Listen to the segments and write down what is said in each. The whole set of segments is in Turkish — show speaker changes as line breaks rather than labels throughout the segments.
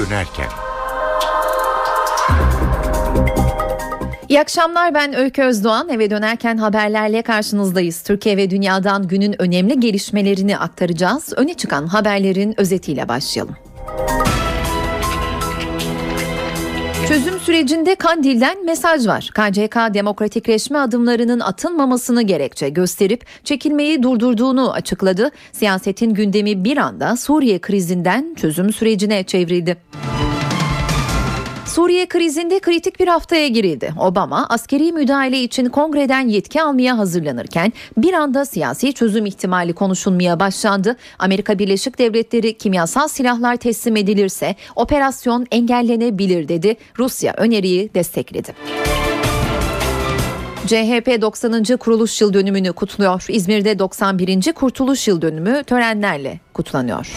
dönerken.
İyi akşamlar ben Öykü Özdoğan. Eve dönerken haberlerle karşınızdayız. Türkiye ve dünyadan günün önemli gelişmelerini aktaracağız. Öne çıkan haberlerin özetiyle başlayalım. Çözüm sürecinde Kandil'den mesaj var. KCK demokratikleşme adımlarının atılmamasını gerekçe gösterip çekilmeyi durdurduğunu açıkladı. Siyasetin gündemi bir anda Suriye krizinden çözüm sürecine çevrildi. Suriye krizinde kritik bir haftaya girildi. Obama askeri müdahale için kongreden yetki almaya hazırlanırken bir anda siyasi çözüm ihtimali konuşulmaya başlandı. Amerika Birleşik Devletleri kimyasal silahlar teslim edilirse operasyon engellenebilir dedi. Rusya öneriyi destekledi. CHP 90. kuruluş yıl dönümünü kutluyor. İzmir'de 91. kurtuluş yıl dönümü törenlerle kutlanıyor.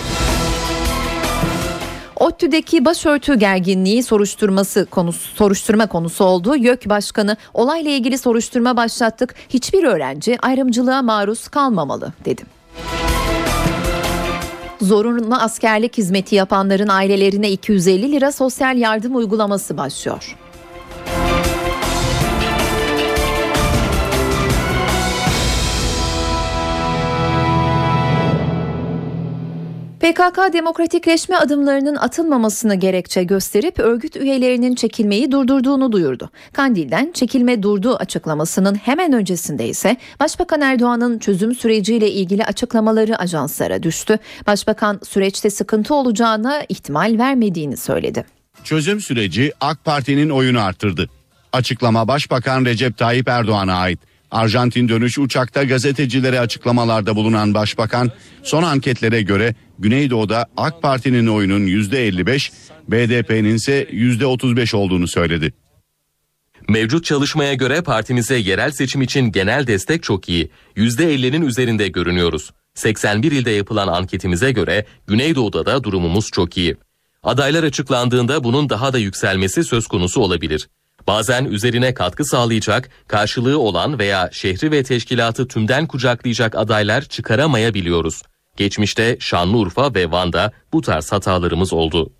ODTÜ'deki başörtü gerginliği soruşturması konusu, soruşturma konusu oldu. YÖK Başkanı olayla ilgili soruşturma başlattık. Hiçbir öğrenci ayrımcılığa maruz kalmamalı dedi. Zorunlu askerlik hizmeti yapanların ailelerine 250 lira sosyal yardım uygulaması başlıyor. PKK demokratikleşme adımlarının atılmamasını gerekçe gösterip örgüt üyelerinin çekilmeyi durdurduğunu duyurdu. Kandil'den çekilme durdu açıklamasının hemen öncesinde ise Başbakan Erdoğan'ın çözüm süreciyle ilgili açıklamaları ajanslara düştü. Başbakan süreçte sıkıntı olacağına ihtimal vermediğini söyledi.
Çözüm süreci AK Parti'nin oyunu arttırdı. Açıklama Başbakan Recep Tayyip Erdoğan'a ait. Arjantin dönüş uçakta gazetecilere açıklamalarda bulunan başbakan son anketlere göre Güneydoğu'da AK Parti'nin oyunun %55, BDP'nin ise %35 olduğunu söyledi.
Mevcut çalışmaya göre partimize yerel seçim için genel destek çok iyi. %50'nin üzerinde görünüyoruz. 81 ilde yapılan anketimize göre Güneydoğu'da da durumumuz çok iyi. Adaylar açıklandığında bunun daha da yükselmesi söz konusu olabilir. Bazen üzerine katkı sağlayacak, karşılığı olan veya şehri ve teşkilatı tümden kucaklayacak adaylar çıkaramayabiliyoruz. Geçmişte Şanlıurfa ve Van'da bu tarz hatalarımız oldu.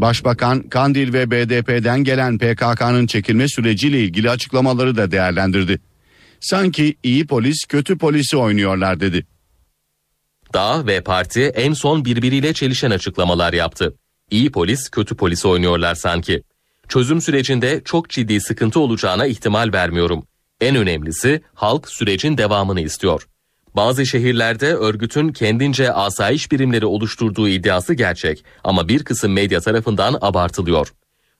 Başbakan Kandil ve BDP'den gelen PKK'nın çekilme süreciyle ilgili açıklamaları da değerlendirdi. Sanki iyi polis kötü polisi oynuyorlar dedi.
Dağ ve parti en son birbiriyle çelişen açıklamalar yaptı. İyi polis kötü polis oynuyorlar sanki. Çözüm sürecinde çok ciddi sıkıntı olacağına ihtimal vermiyorum. En önemlisi halk sürecin devamını istiyor. Bazı şehirlerde örgütün kendince asayiş birimleri oluşturduğu iddiası gerçek ama bir kısım medya tarafından abartılıyor.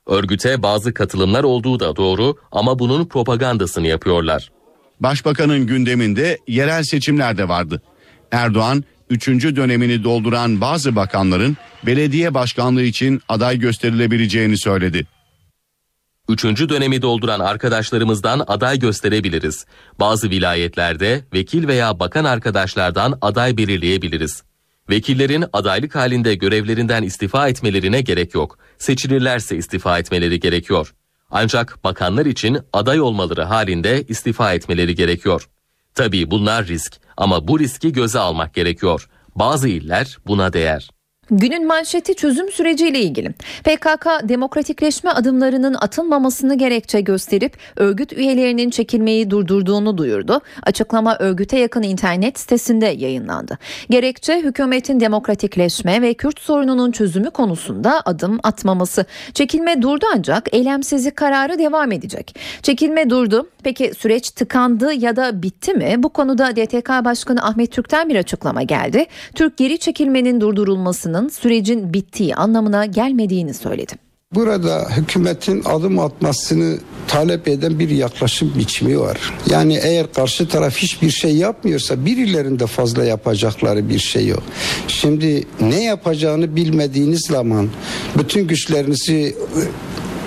Örgüte bazı katılımlar olduğu da doğru ama bunun propagandasını yapıyorlar.
Başbakanın gündeminde yerel seçimler de vardı. Erdoğan, üçüncü dönemini dolduran bazı bakanların belediye başkanlığı için aday gösterilebileceğini söyledi.
Üçüncü dönemi dolduran arkadaşlarımızdan aday gösterebiliriz. Bazı vilayetlerde vekil veya bakan arkadaşlardan aday belirleyebiliriz. Vekillerin adaylık halinde görevlerinden istifa etmelerine gerek yok. Seçilirlerse istifa etmeleri gerekiyor. Ancak bakanlar için aday olmaları halinde istifa etmeleri gerekiyor. Tabii bunlar risk ama bu riski göze almak gerekiyor. Bazı iller buna değer.
Günün manşeti çözüm süreciyle ilgili. PKK demokratikleşme adımlarının atılmamasını gerekçe gösterip örgüt üyelerinin çekilmeyi durdurduğunu duyurdu. Açıklama örgüte yakın internet sitesinde yayınlandı. Gerekçe hükümetin demokratikleşme ve Kürt sorununun çözümü konusunda adım atmaması. Çekilme durdu ancak eylemsizlik kararı devam edecek. Çekilme durdu. Peki süreç tıkandı ya da bitti mi? Bu konuda DTK Başkanı Ahmet Türk'ten bir açıklama geldi. Türk geri çekilmenin durdurulmasının sürecin bittiği anlamına gelmediğini söyledi.
Burada hükümetin adım atmasını talep eden bir yaklaşım biçimi var. Yani eğer karşı taraf hiçbir şey yapmıyorsa birilerinde fazla yapacakları bir şey yok. Şimdi ne yapacağını bilmediğiniz zaman bütün güçlerinizi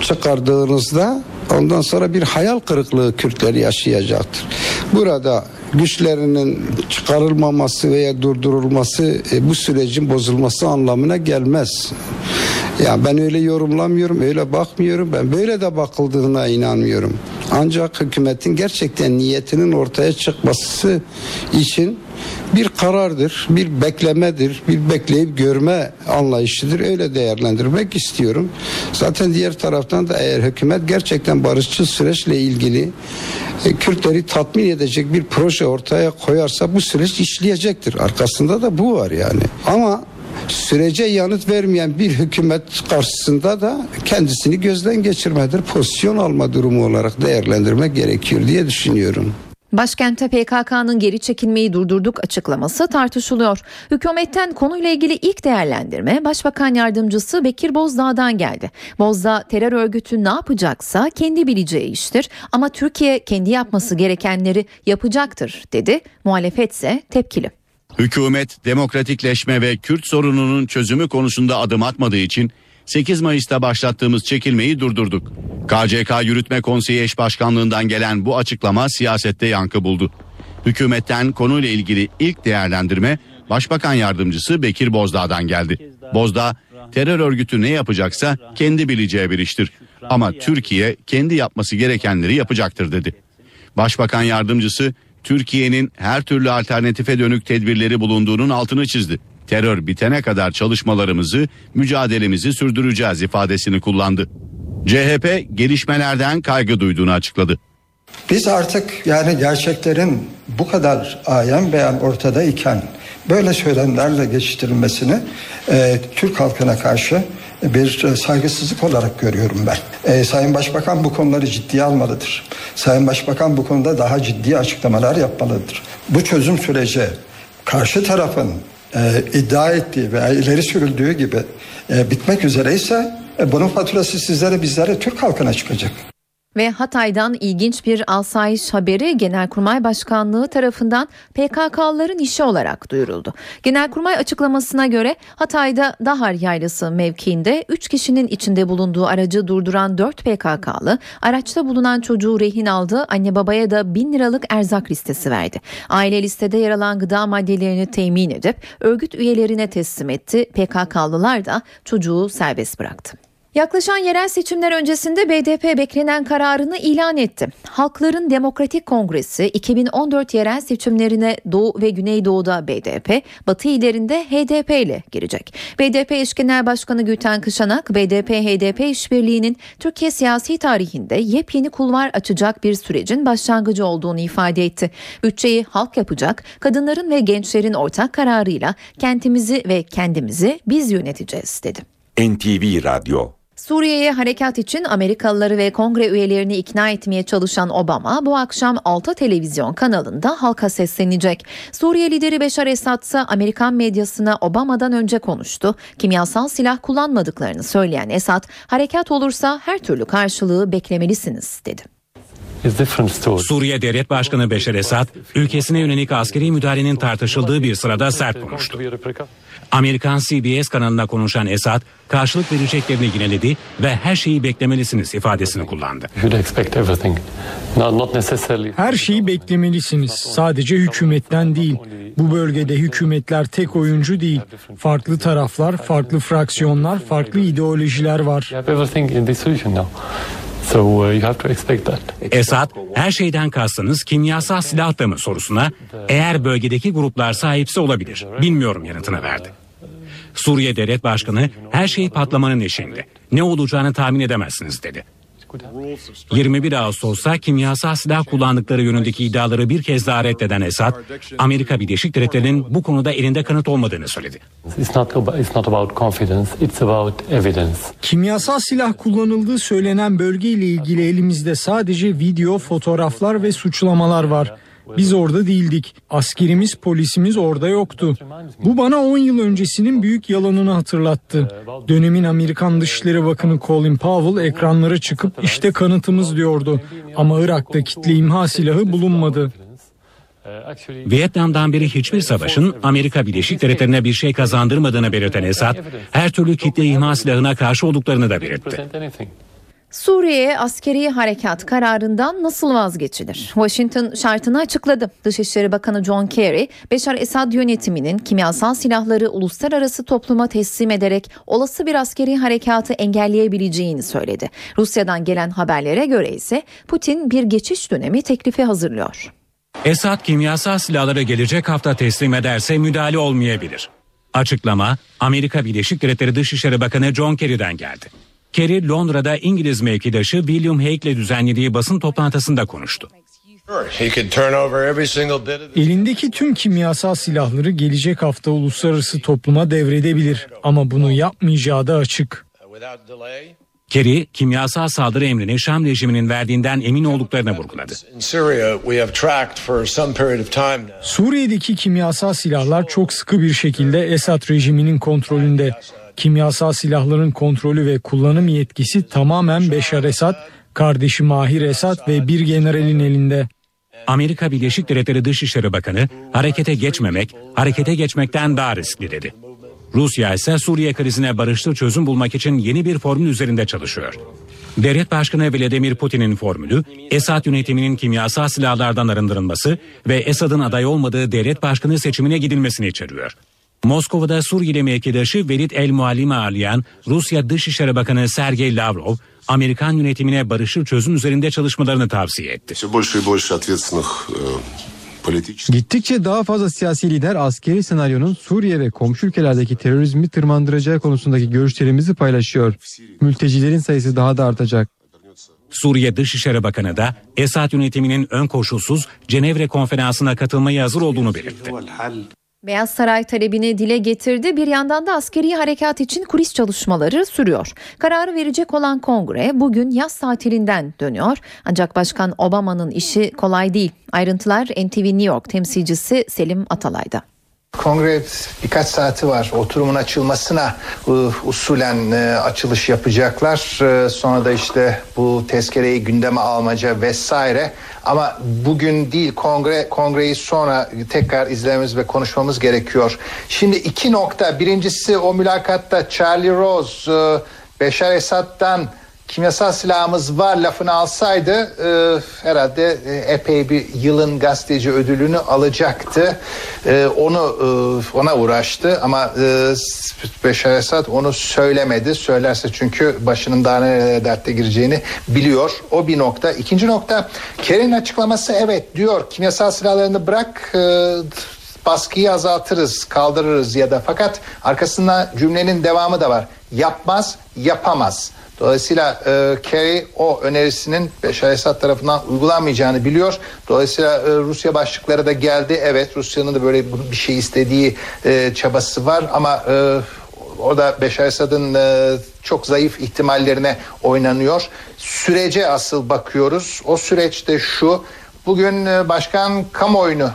çıkardığınızda ondan sonra bir hayal kırıklığı Kürtler yaşayacaktır. Burada güçlerinin çıkarılmaması veya durdurulması e, bu sürecin bozulması anlamına gelmez. Ya ben öyle yorumlamıyorum, öyle bakmıyorum. Ben böyle de bakıldığına inanmıyorum. Ancak hükümetin gerçekten niyetinin ortaya çıkması için bir karardır, bir beklemedir, bir bekleyip görme anlayışıdır. Öyle değerlendirmek istiyorum. Zaten diğer taraftan da eğer hükümet gerçekten barışçıl süreçle ilgili e, Kürtleri tatmin edecek bir proje ortaya koyarsa bu süreç işleyecektir. Arkasında da bu var yani. Ama sürece yanıt vermeyen bir hükümet karşısında da kendisini gözden geçirmedir, pozisyon alma durumu olarak değerlendirmek gerekiyor diye düşünüyorum.
Başkentte PKK'nın geri çekilmeyi durdurduk açıklaması tartışılıyor. Hükümetten konuyla ilgili ilk değerlendirme Başbakan Yardımcısı Bekir Bozdağ'dan geldi. Bozdağ terör örgütü ne yapacaksa kendi bileceği iştir ama Türkiye kendi yapması gerekenleri yapacaktır dedi. Muhalefetse tepkili.
Hükümet demokratikleşme ve Kürt sorununun çözümü konusunda adım atmadığı için 8 Mayıs'ta başlattığımız çekilmeyi durdurduk. KCK Yürütme Konseyi Eş Başkanlığından gelen bu açıklama siyasette yankı buldu. Hükümetten konuyla ilgili ilk değerlendirme Başbakan Yardımcısı Bekir Bozdağ'dan geldi. Bozdağ, terör örgütü ne yapacaksa kendi bileceği bir iştir. Ama Türkiye kendi yapması gerekenleri yapacaktır dedi. Başbakan Yardımcısı Türkiye'nin her türlü alternatife dönük tedbirleri bulunduğunun altını çizdi. Terör bitene kadar çalışmalarımızı, mücadelemizi sürdüreceğiz ifadesini kullandı. CHP gelişmelerden kaygı duyduğunu açıkladı.
Biz artık yani gerçeklerin bu kadar ayan beyan ortada iken böyle söylemlerle geçiştirilmesini e, Türk halkına karşı bir e, saygısızlık olarak görüyorum ben. E, Sayın Başbakan bu konuları ciddiye almalıdır. Sayın Başbakan bu konuda daha ciddi açıklamalar yapmalıdır. Bu çözüm süreci karşı tarafın e, iddia ettiği veya ileri sürüldüğü gibi e, bitmek üzereyse e, bunun faturası sizlere bizlere Türk halkına çıkacak.
Ve Hatay'dan ilginç bir asayiş haberi Genelkurmay Başkanlığı tarafından PKK'lıların işi olarak duyuruldu. Genelkurmay açıklamasına göre Hatay'da Dahar Yaylası mevkiinde 3 kişinin içinde bulunduğu aracı durduran 4 PKK'lı araçta bulunan çocuğu rehin aldı. Anne babaya da 1000 liralık erzak listesi verdi. Aile listede yer alan gıda maddelerini temin edip örgüt üyelerine teslim etti. PKK'lılar da çocuğu serbest bıraktı. Yaklaşan yerel seçimler öncesinde BDP beklenen kararını ilan etti. Halkların Demokratik Kongresi 2014 yerel seçimlerine Doğu ve Güneydoğu'da BDP, Batı illerinde HDP ile girecek. BDP eş genel başkanı Gülten Kışanak, BDP-HDP işbirliğinin Türkiye siyasi tarihinde yepyeni kulvar açacak bir sürecin başlangıcı olduğunu ifade etti. Bütçeyi halk yapacak, kadınların ve gençlerin ortak kararıyla kentimizi ve kendimizi biz yöneteceğiz dedi.
NTV Radyo
Suriye'ye harekat için Amerikalıları ve kongre üyelerini ikna etmeye çalışan Obama bu akşam 6 televizyon kanalında halka seslenecek. Suriye lideri Beşar Esad ise Amerikan medyasına Obama'dan önce konuştu. Kimyasal silah kullanmadıklarını söyleyen Esad, harekat olursa her türlü karşılığı beklemelisiniz dedi.
Suriye Devlet Başkanı Beşar Esad, ülkesine yönelik askeri müdahalenin tartışıldığı bir sırada sert konuştu. Amerikan CBS kanalına konuşan Esad, karşılık vereceklerini yineledi ve her şeyi beklemelisiniz ifadesini kullandı.
Her şeyi beklemelisiniz. Sadece hükümetten değil. Bu bölgede hükümetler tek oyuncu değil. Farklı taraflar, farklı fraksiyonlar, farklı ideolojiler var.
So uh, you have to expect that. Esad, her şeyden kastınız kimyasal silah da mı sorusuna eğer bölgedeki gruplar sahipse olabilir. Bilmiyorum yanıtını verdi. Suriye Devlet Başkanı her şey patlamanın eşiğinde. Ne olacağını tahmin edemezsiniz dedi. 21 Ağustos'ta kimyasal silah kullandıkları yönündeki iddiaları bir kez daha reddeden Esad, Amerika Birleşik Devletleri'nin bu konuda elinde kanıt olmadığını söyledi.
Kimyasal silah kullanıldığı söylenen bölge ile ilgili elimizde sadece video, fotoğraflar ve suçlamalar var. Biz orada değildik. Askerimiz, polisimiz orada yoktu. Bu bana 10 yıl öncesinin büyük yalanını hatırlattı. Dönemin Amerikan Dışişleri Bakanı Colin Powell ekranlara çıkıp işte kanıtımız diyordu. Ama Irak'ta kitle imha silahı bulunmadı.
Vietnam'dan beri hiçbir savaşın Amerika Birleşik Devletleri'ne bir şey kazandırmadığını belirten Esad, her türlü kitle imha silahına karşı olduklarını da belirtti.
Suriye'ye askeri harekat kararından nasıl vazgeçilir? Washington şartını açıkladı. Dışişleri Bakanı John Kerry, Beşar Esad yönetiminin kimyasal silahları uluslararası topluma teslim ederek olası bir askeri harekatı engelleyebileceğini söyledi. Rusya'dan gelen haberlere göre ise Putin bir geçiş dönemi teklifi hazırlıyor.
Esad kimyasal silahları gelecek hafta teslim ederse müdahale olmayabilir. Açıklama Amerika Birleşik Devletleri Dışişleri Bakanı John Kerry'den geldi. Kerry Londra'da İngiliz mevkidaşı William Hague ile düzenlediği basın toplantısında konuştu.
Elindeki tüm kimyasal silahları gelecek hafta uluslararası topluma devredebilir ama bunu yapmayacağı da açık.
Kerry, kimyasal saldırı emrini Şam rejiminin verdiğinden emin olduklarını vurguladı.
Suriye'deki kimyasal silahlar çok sıkı bir şekilde Esad rejiminin kontrolünde. Kimyasal silahların kontrolü ve kullanım yetkisi tamamen Beşar Esad, kardeşi Mahir Esad ve bir generalin elinde.
Amerika Birleşik Devletleri Dışişleri Bakanı harekete geçmemek, harekete geçmekten daha riskli dedi. Rusya ise Suriye krizine barışçıl çözüm bulmak için yeni bir formül üzerinde çalışıyor. Devlet Başkanı Vladimir Putin'in formülü, Esad yönetiminin kimyasal silahlardan arındırılması ve Esad'ın aday olmadığı devlet başkanı seçimine gidilmesini içeriyor. Moskova'da Suriyeli mevkidaşı Velid El Muallim'i ağırlayan Rusya Dışişleri Bakanı Sergey Lavrov, Amerikan yönetimine barışçıl çözüm üzerinde çalışmalarını tavsiye etti.
Gittikçe daha fazla siyasi lider askeri senaryonun Suriye ve komşu ülkelerdeki terörizmi tırmandıracağı konusundaki görüşlerimizi paylaşıyor. Mültecilerin sayısı daha da artacak.
Suriye Dışişleri Bakanı da Esad yönetiminin ön koşulsuz Cenevre konferansına katılmaya hazır olduğunu belirtti.
Beyaz Saray talebini dile getirdi. Bir yandan da askeri harekat için kulis çalışmaları sürüyor. Kararı verecek olan kongre bugün yaz tatilinden dönüyor. Ancak Başkan Obama'nın işi kolay değil. Ayrıntılar NTV New York temsilcisi Selim Atalay'da.
Kongre birkaç saati var oturumun açılmasına uh, usulen uh, açılış yapacaklar. Uh, sonra da işte bu tezkereyi gündeme almaca vesaire. Ama bugün değil kongre kongreyi sonra tekrar izlememiz ve konuşmamız gerekiyor. Şimdi iki nokta. Birincisi o mülakatta Charlie Rose Beşar Esad'dan kimyasal silahımız var lafını alsaydı e, herhalde e, epey bir yılın gazeteci ödülünü alacaktı. E, onu e, ona uğraştı ama e, Beşar Esad onu söylemedi. Söylerse çünkü başının daha nerelere dertte gireceğini biliyor. O bir nokta. İkinci nokta Kerry'nin açıklaması evet diyor kimyasal silahlarını bırak e, baskıyı azaltırız, kaldırırız ya da fakat arkasında cümlenin devamı da var. Yapmaz, yapamaz. Dolayısıyla e, Kerry o önerisinin Beşar Esad tarafından uygulanmayacağını biliyor. Dolayısıyla e, Rusya başlıkları da geldi. Evet Rusya'nın da böyle bir şey istediği e, çabası var ama e, orada Beşar Esad'ın e, çok zayıf ihtimallerine oynanıyor. Sürece asıl bakıyoruz. O süreçte şu bugün e, başkan kamuoyunu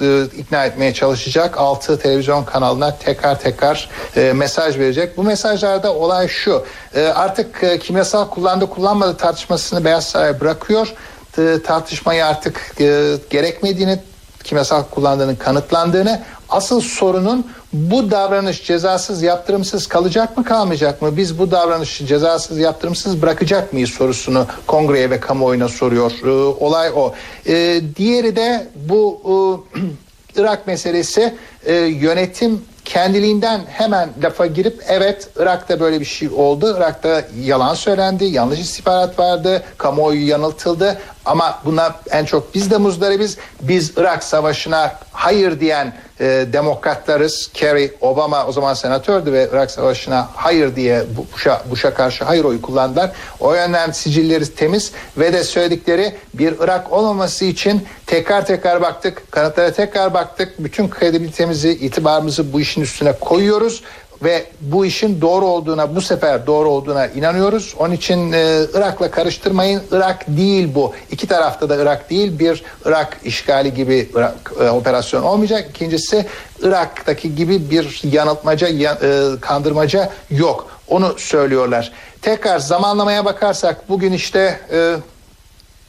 e, ikna etmeye çalışacak. Altı televizyon kanalına tekrar tekrar e, mesaj verecek. Bu mesajlarda olay şu. E, artık e, kimyasal kullandı kullanmadı tartışmasını Beyaz Saray bırakıyor. E, tartışmayı artık e, gerekmediğini kimyasal kullandığını kanıtlandığını asıl sorunun bu davranış cezasız yaptırımsız kalacak mı kalmayacak mı? Biz bu davranışı cezasız yaptırımsız bırakacak mıyız sorusunu kongreye ve kamuoyuna soruyor. Ee, olay o. Ee, diğeri de bu e, Irak meselesi e, yönetim kendiliğinden hemen lafa girip evet Irak'ta böyle bir şey oldu. Irak'ta yalan söylendi, yanlış istihbarat vardı, kamuoyu yanıltıldı. Ama buna en çok biz de muzdaribiz. Biz Irak Savaşı'na hayır diyen e, demokratlarız. Kerry, Obama o zaman senatördü ve Irak Savaşı'na hayır diye Bush'a, Bush'a karşı hayır oyu kullandılar. O yönden sicilleri temiz ve de söyledikleri bir Irak olmaması için tekrar tekrar baktık, kanıtlara tekrar baktık. Bütün kredibilitemizi, itibarımızı bu işin üstüne koyuyoruz ve bu işin doğru olduğuna bu sefer doğru olduğuna inanıyoruz. Onun için e, Irak'la karıştırmayın. Irak değil bu. İki tarafta da Irak değil. Bir Irak işgali gibi Irak, e, operasyon olmayacak. İkincisi Irak'taki gibi bir yanıltmaca, ya, e, kandırmaca yok. Onu söylüyorlar. Tekrar zamanlamaya bakarsak bugün işte e,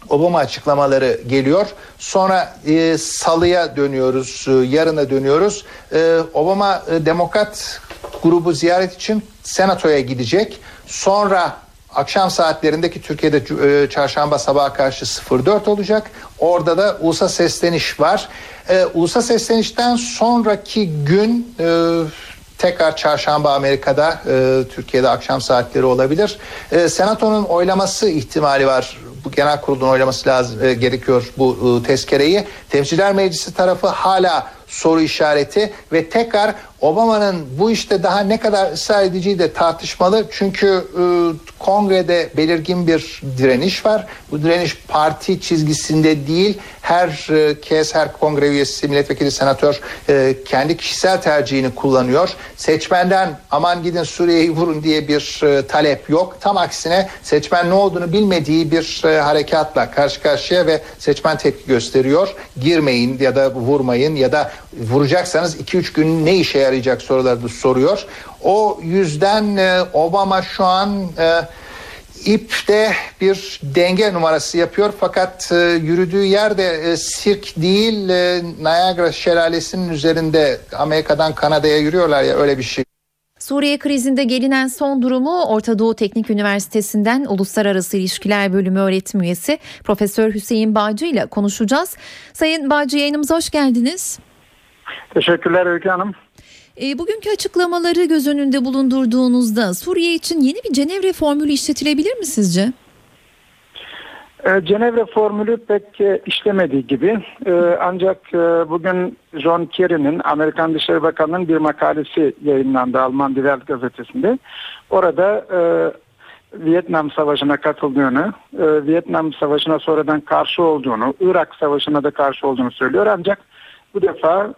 Obama açıklamaları geliyor. Sonra e, salıya dönüyoruz, e, yarına dönüyoruz. E, Obama e, demokrat grubu ziyaret için senatoya gidecek. Sonra akşam saatlerindeki Türkiye'de e, çarşamba sabaha karşı 04 olacak. Orada da ulusa sesleniş var. E, ulusa seslenişten sonraki gün e, tekrar çarşamba Amerika'da e, Türkiye'de akşam saatleri olabilir. E, Senato'nun oylaması ihtimali var. Bu genel kurulun oylaması lazım e, gerekiyor bu e, tezkereyi. Temsilciler Meclisi tarafı hala soru işareti ve tekrar Obama'nın bu işte daha ne kadar ısrar edeceği de tartışmalı. Çünkü e, kongrede belirgin bir direniş var. Bu direniş parti çizgisinde değil. Her e, kez her kongre üyesi, milletvekili, senatör e, kendi kişisel tercihini kullanıyor. Seçmenden aman gidin Suriye'yi vurun diye bir e, talep yok. Tam aksine seçmen ne olduğunu bilmediği bir e, harekatla karşı karşıya ve seçmen tepki gösteriyor. Girmeyin ya da vurmayın ya da vuracaksanız 2-3 gün ne işe yarayacak soruları da soruyor. O yüzden e, Obama şu an e, ipte bir denge numarası yapıyor fakat e, yürüdüğü yerde e, sirk değil e, Niagara şelalesinin üzerinde Amerika'dan Kanada'ya yürüyorlar ya öyle bir şey.
Suriye krizinde gelinen son durumu Orta Doğu Teknik Üniversitesi'nden Uluslararası İlişkiler Bölümü öğretim üyesi Profesör Hüseyin Bağcı ile konuşacağız. Sayın Bağcı yayınımıza hoş geldiniz.
Teşekkürler Öykü Hanım.
E, bugünkü açıklamaları göz önünde bulundurduğunuzda Suriye için yeni bir Cenevre formülü işletilebilir mi sizce?
E, Cenevre formülü pek e, işlemediği gibi E, ancak e, bugün John Kerry'nin Amerikan Dışişleri Bakanı'nın bir makalesi yayınlandı Alman Die gazetesinde. Orada e, Vietnam Savaşı'na katıldığını, Vietnam Savaşı'na sonradan karşı olduğunu, Irak Savaşı'na da karşı olduğunu söylüyor. Ancak bu defa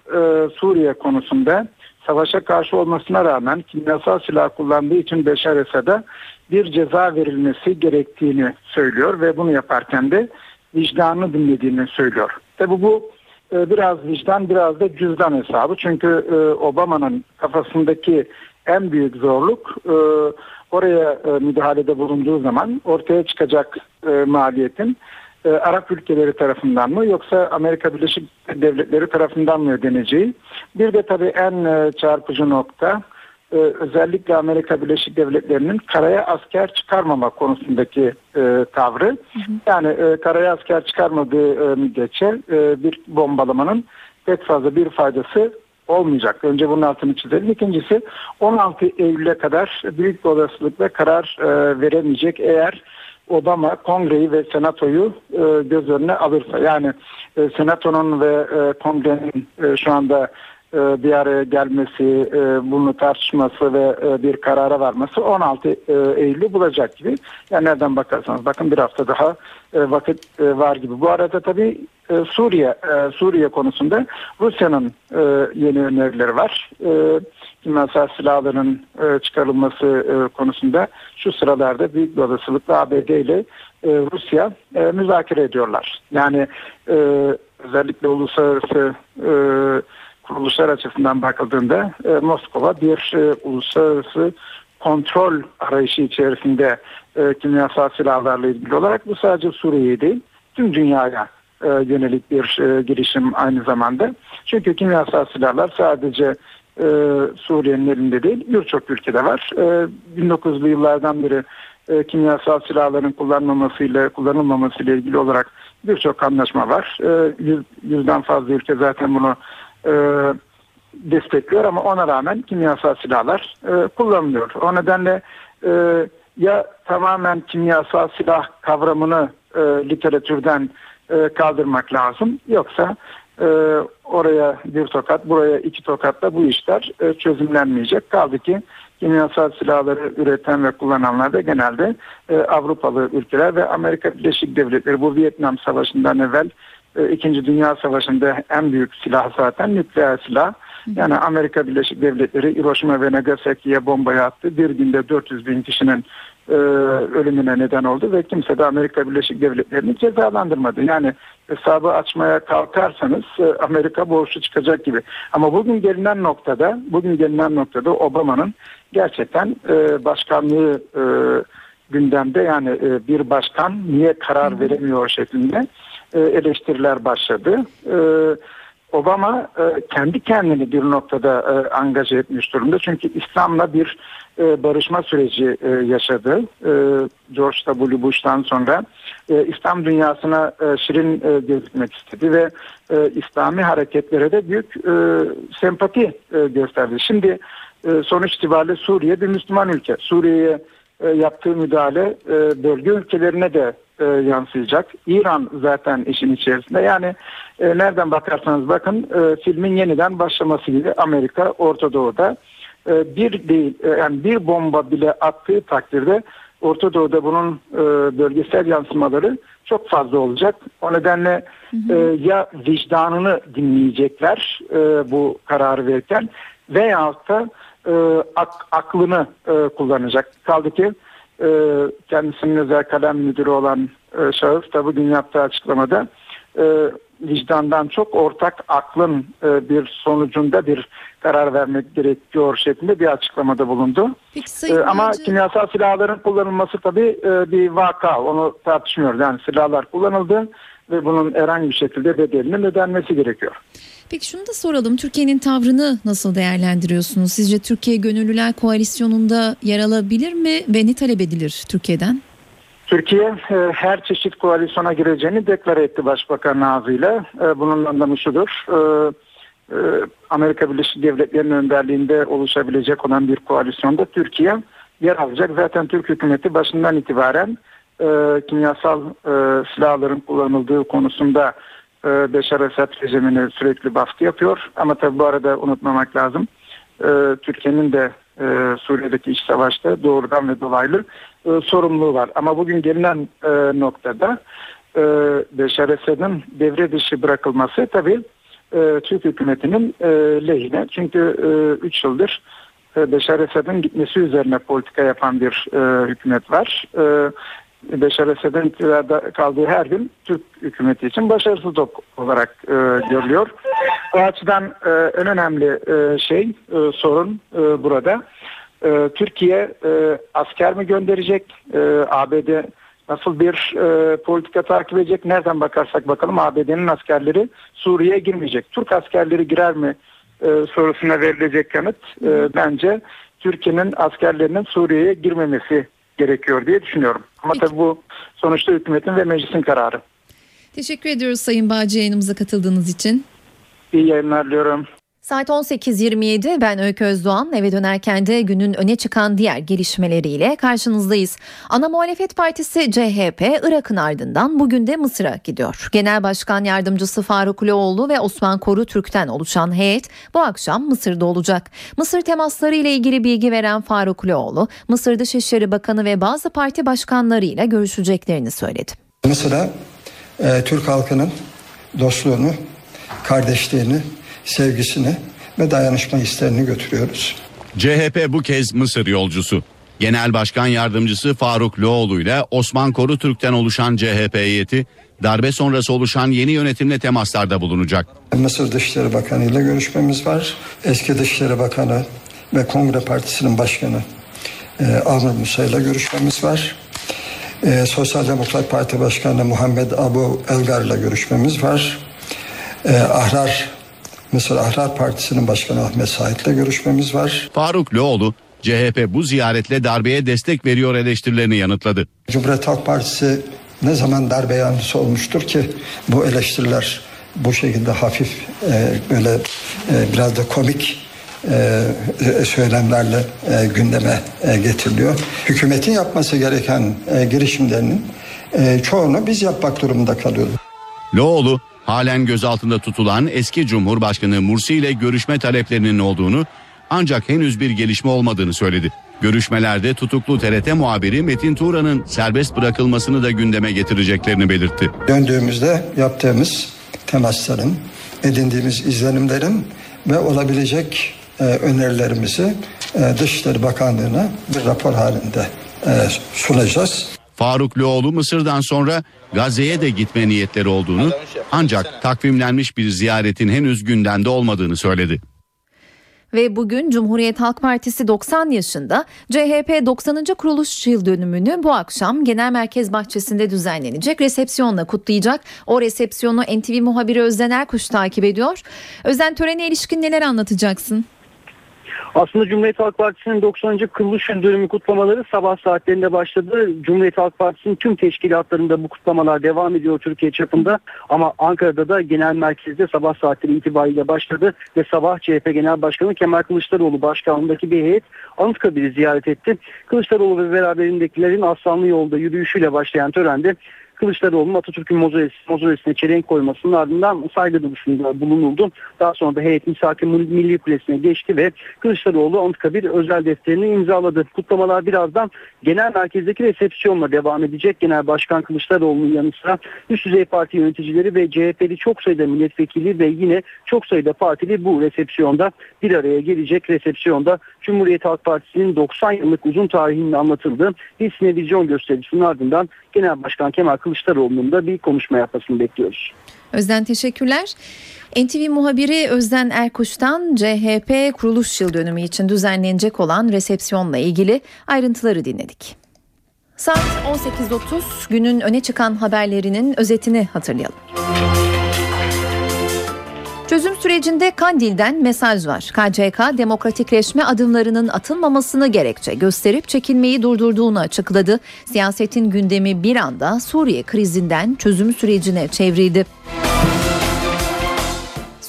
Suriye konusunda savaşa karşı olmasına rağmen kimyasal silah kullandığı için Beşar Esad'a bir ceza verilmesi gerektiğini söylüyor ve bunu yaparken de vicdanını dinlediğini söylüyor. Tabi bu e, biraz vicdan biraz da cüzdan hesabı çünkü e, Obama'nın kafasındaki en büyük zorluk e, oraya müdahalede bulunduğu zaman ortaya çıkacak maliyetin e, Arap ülkeleri tarafından mı yoksa Amerika Birleşik Devletleri tarafından mı ödeneceği. Bir de tabii en e, çarpıcı nokta e, özellikle Amerika Birleşik Devletleri'nin karaya asker çıkarmama konusundaki e, tavrı. Yani e, karaya asker çıkarmadığı e, müddetçe e, bir bombalamanın pek fazla bir faydası olmayacak. Önce bunun altını çizelim. İkincisi 16 Eylül'e kadar büyük bir olasılıkla karar e, veremeyecek eğer Obama kongreyi ve senatoyu e, göz önüne alırsa yani e, senatonun ve e, kongrenin e, şu anda e, bir araya gelmesi, e, bunu tartışması ve e, bir karara varması 16 e, Eylül'ü bulacak gibi. Yani nereden bakarsanız bakın bir hafta daha e, vakit e, var gibi. Bu arada tabii e, Suriye e, Suriye konusunda Rusya'nın e, yeni önerileri var. E, kimyasal silahların e, çıkarılması e, konusunda şu sıralarda büyük bir olasılıkla ABD ile e, Rusya e, müzakere ediyorlar. Yani özellikle uluslararası kuruluşlar açısından bakıldığında Moskova bir uluslararası kontrol arayışı içerisinde kimyasal silahlarla ilgili olarak bu sadece Suriye değil tüm dünyaya yönelik bir girişim aynı zamanda. Çünkü kimyasal silahlar sadece e, Suriye'nin elinde değil birçok ülkede var. E, 1900'lü yıllardan beri e, kimyasal silahların kullanmamasıyla kullanılmamasıyla ilgili olarak birçok anlaşma var. E, yüz, yüzden fazla ülke zaten bunu e, destekliyor ama ona rağmen kimyasal silahlar e, kullanılıyor. O nedenle e, ya tamamen kimyasal silah kavramını e, literatürden e, kaldırmak lazım yoksa e, oraya bir tokat buraya iki tokatla bu işler e, çözümlenmeyecek. Kaldı ki kimyasal silahları üreten ve kullananlar da genelde e, Avrupalı ülkeler ve Amerika Birleşik Devletleri bu Vietnam Savaşı'ndan evvel e, İkinci Dünya Savaşı'nda en büyük silah zaten nükleer silah. Yani Amerika Birleşik Devletleri Hiroşima ve Nagasaki'ye bombayı attı. Bir günde 400 bin kişinin e, ölümüne neden oldu ve kimse de Amerika Birleşik Devletleri'ni cezalandırmadı. Yani hesabı açmaya kalkarsanız e, Amerika borçlu çıkacak gibi. Ama bugün gelinen noktada, bugün gelinen noktada Obama'nın gerçekten e, başkanlığı e, gündemde yani e, bir başkan niye karar veremiyor şeklinde e, eleştiriler başladı. E, Obama e, kendi kendini bir noktada e, angaje etmiş durumda. Çünkü İslam'la bir e, barışma süreci e, yaşadı. E, George W. Bush'tan sonra e, İslam dünyasına e, şirin e, gözükmek istedi ve e, İslami hareketlere de büyük e, sempati e, gösterdi. Şimdi e, sonuç itibariyle Suriye bir Müslüman ülke. Suriye'ye e, yaptığı müdahale e, bölge ülkelerine de e, yansıyacak. İran zaten işin içerisinde. Yani e, nereden bakarsanız bakın e, filmin yeniden başlaması gibi Amerika Orta Doğu'da e, bir değil e, yani bir bomba bile attığı takdirde Orta Doğu'da bunun e, bölgesel yansımaları çok fazla olacak. O nedenle e, ya vicdanını dinleyecekler e, bu kararı verirken veyahut da e, ak- aklını e, kullanacak. Kaldı ki e, kendisinin özel kalem müdürü olan e, şahıs da bugün yaptığı açıklamada e, vicdandan çok ortak aklın e, bir sonucunda bir karar vermek gerekiyor şeklinde bir açıklamada bulundu.
Peki Sayın
E, ama
Bağcı-
kimyasal silahların kullanılması tabii e, bir vaka. Onu tartışmıyoruz. Yani silahlar kullanıldı ve bunun herhangi bir şekilde bedelinin ödenmesi gerekiyor.
Peki şunu da soralım. Türkiye'nin tavrını nasıl değerlendiriyorsunuz? Sizce Türkiye Gönüllüler Koalisyonu'nda yer alabilir mi ve ne talep edilir Türkiye'den?
Türkiye e, her çeşit koalisyona gireceğini deklare etti Başbakan ağzıyla. E, bunun anlamı şudur. E, Amerika Birleşik Devletleri'nin önderliğinde oluşabilecek olan bir koalisyonda Türkiye yer alacak. Zaten Türk hükümeti başından itibaren e, kimyasal e, silahların kullanıldığı konusunda e, Beşar Esad rejimine sürekli baskı yapıyor. Ama tabii bu arada unutmamak lazım. E, Türkiye'nin de e, Suriye'deki iç savaşta doğrudan ve dolaylı e, sorumluluğu var. Ama bugün gelinen e, noktada e, Beşar Esad'ın devre dışı bırakılması tabii e, Türk hükümetinin e, lehine. Çünkü 3 yıldır e, Beşar Esad'ın gitmesi üzerine politika yapan bir e, hükümet var. E, Beşar Esad'ın iktidarda kaldığı her gün Türk hükümeti için başarısızlık olarak e, görülüyor. Bu açıdan e, en önemli e, şey, e, sorun e, burada. E, Türkiye e, asker mi gönderecek? E, ABD nasıl bir e, politika takip edecek? Nereden bakarsak bakalım ABD'nin askerleri Suriye'ye girmeyecek. Türk askerleri girer mi e, sorusuna verilecek yanıt e, bence Türkiye'nin askerlerinin Suriye'ye girmemesi gerekiyor diye düşünüyorum. Ama
Peki.
tabii bu sonuçta hükümetin ve meclisin kararı.
Teşekkür ediyoruz Sayın Bağcı yayınımıza katıldığınız için.
İyi yayınlar diliyorum.
Saat 18.27 ben Öykü Özdoğan eve dönerken de günün öne çıkan diğer gelişmeleriyle karşınızdayız. Ana muhalefet partisi CHP Irak'ın ardından bugün de Mısır'a gidiyor. Genel Başkan Yardımcısı Faruk Loğlu ve Osman Koru Türk'ten oluşan heyet bu akşam Mısır'da olacak. Mısır temasları ile ilgili bilgi veren Faruk Loğlu, Mısır Dışişleri Bakanı ve bazı parti başkanlarıyla görüşeceklerini söyledi.
Mısır'a e, Türk halkının dostluğunu, kardeşliğini, sevgisini ve dayanışma isterini götürüyoruz.
CHP bu kez Mısır yolcusu. Genel Başkan Yardımcısı Faruk Loğlu ile Osman Korutürk'ten oluşan CHP heyeti darbe sonrası oluşan yeni yönetimle temaslarda bulunacak.
Mısır Dışişleri Bakanı ile görüşmemiz var. Eski Dışişleri Bakanı ve Kongre Partisi'nin başkanı e, Amr Musa ile görüşmemiz var. E, Sosyal Demokrat Parti Başkanı Muhammed Abu Elgar ile görüşmemiz var. E, Ahrar Mısır Ahrar Partisi'nin başkanı Ahmet Said ile görüşmemiz var.
Faruk Loğlu CHP bu ziyaretle darbeye destek veriyor eleştirilerini yanıtladı.
Cumhuriyet Halk Partisi ne zaman darbe yanlısı olmuştur ki bu eleştiriler bu şekilde hafif e, böyle e, biraz da komik e, e, söylemlerle e, gündeme e, getiriliyor. Hükümetin yapması gereken e, girişimlerinin e, çoğunu biz yapmak durumunda kalıyoruz.
Loğlu halen gözaltında tutulan eski Cumhurbaşkanı Mursi ile görüşme taleplerinin olduğunu ancak henüz bir gelişme olmadığını söyledi. Görüşmelerde tutuklu TRT muhabiri Metin Turan'ın serbest bırakılmasını da gündeme getireceklerini belirtti.
Döndüğümüzde yaptığımız temasların, edindiğimiz izlenimlerin ve olabilecek e, önerilerimizi e, Dışişleri Bakanlığı'na bir rapor halinde e, sunacağız.
Faruk Loğlu Mısır'dan sonra Gazze'ye de gitme niyetleri olduğunu ancak takvimlenmiş bir ziyaretin henüz gündemde olmadığını söyledi.
Ve bugün Cumhuriyet Halk Partisi 90 yaşında, CHP 90. kuruluş yıl dönümünü bu akşam Genel Merkez Bahçesi'nde düzenlenecek resepsiyonla kutlayacak. O resepsiyonu NTV muhabiri Özden Erkuş takip ediyor. Özden törene ilişkin neler anlatacaksın?
Aslında Cumhuriyet Halk Partisi'nin 90. kuruluş yıl dönümü kutlamaları sabah saatlerinde başladı. Cumhuriyet Halk Partisi'nin tüm teşkilatlarında bu kutlamalar devam ediyor Türkiye çapında. Ama Ankara'da da genel merkezde sabah saatleri itibariyle başladı ve sabah CHP Genel Başkanı Kemal Kılıçdaroğlu başkanlığındaki bir heyet Anıtkabir'i ziyaret etti. Kılıçdaroğlu ve beraberindekilerin Aslanlı Yolda yürüyüşüyle başlayan törende Kılıçdaroğlu'nun Atatürk'ün mozolesi, mozolesine çelenk koymasının ardından saygı duruşunda bulunuldu. Daha sonra da heyet misaki Milli Kulesi'ne geçti ve Kılıçdaroğlu Anıtkabir özel defterini imzaladı. Kutlamalar birazdan genel merkezdeki resepsiyonla devam edecek. Genel Başkan Kılıçdaroğlu'nun yanı sıra üst düzey parti yöneticileri ve CHP'li çok sayıda milletvekili ve yine çok sayıda partili bu resepsiyonda bir araya gelecek. Resepsiyonda Cumhuriyet Halk Partisi'nin 90 yıllık uzun tarihinin anlatıldığı bir sinevizyon gösterisinin ardından Genel Başkan Kemal Kılıçdaroğlu'nun da bir konuşma yapmasını bekliyoruz.
Özden teşekkürler. NTV muhabiri Özden Erkuş'tan CHP kuruluş yıl dönümü için düzenlenecek olan resepsiyonla ilgili ayrıntıları dinledik. Saat 18.30 günün öne çıkan haberlerinin özetini hatırlayalım. Çözüm sürecinde Kandil'den mesaj var. KCK demokratikleşme adımlarının atılmamasını gerekçe gösterip çekilmeyi durdurduğunu açıkladı. Siyasetin gündemi bir anda Suriye krizinden çözüm sürecine çevrildi.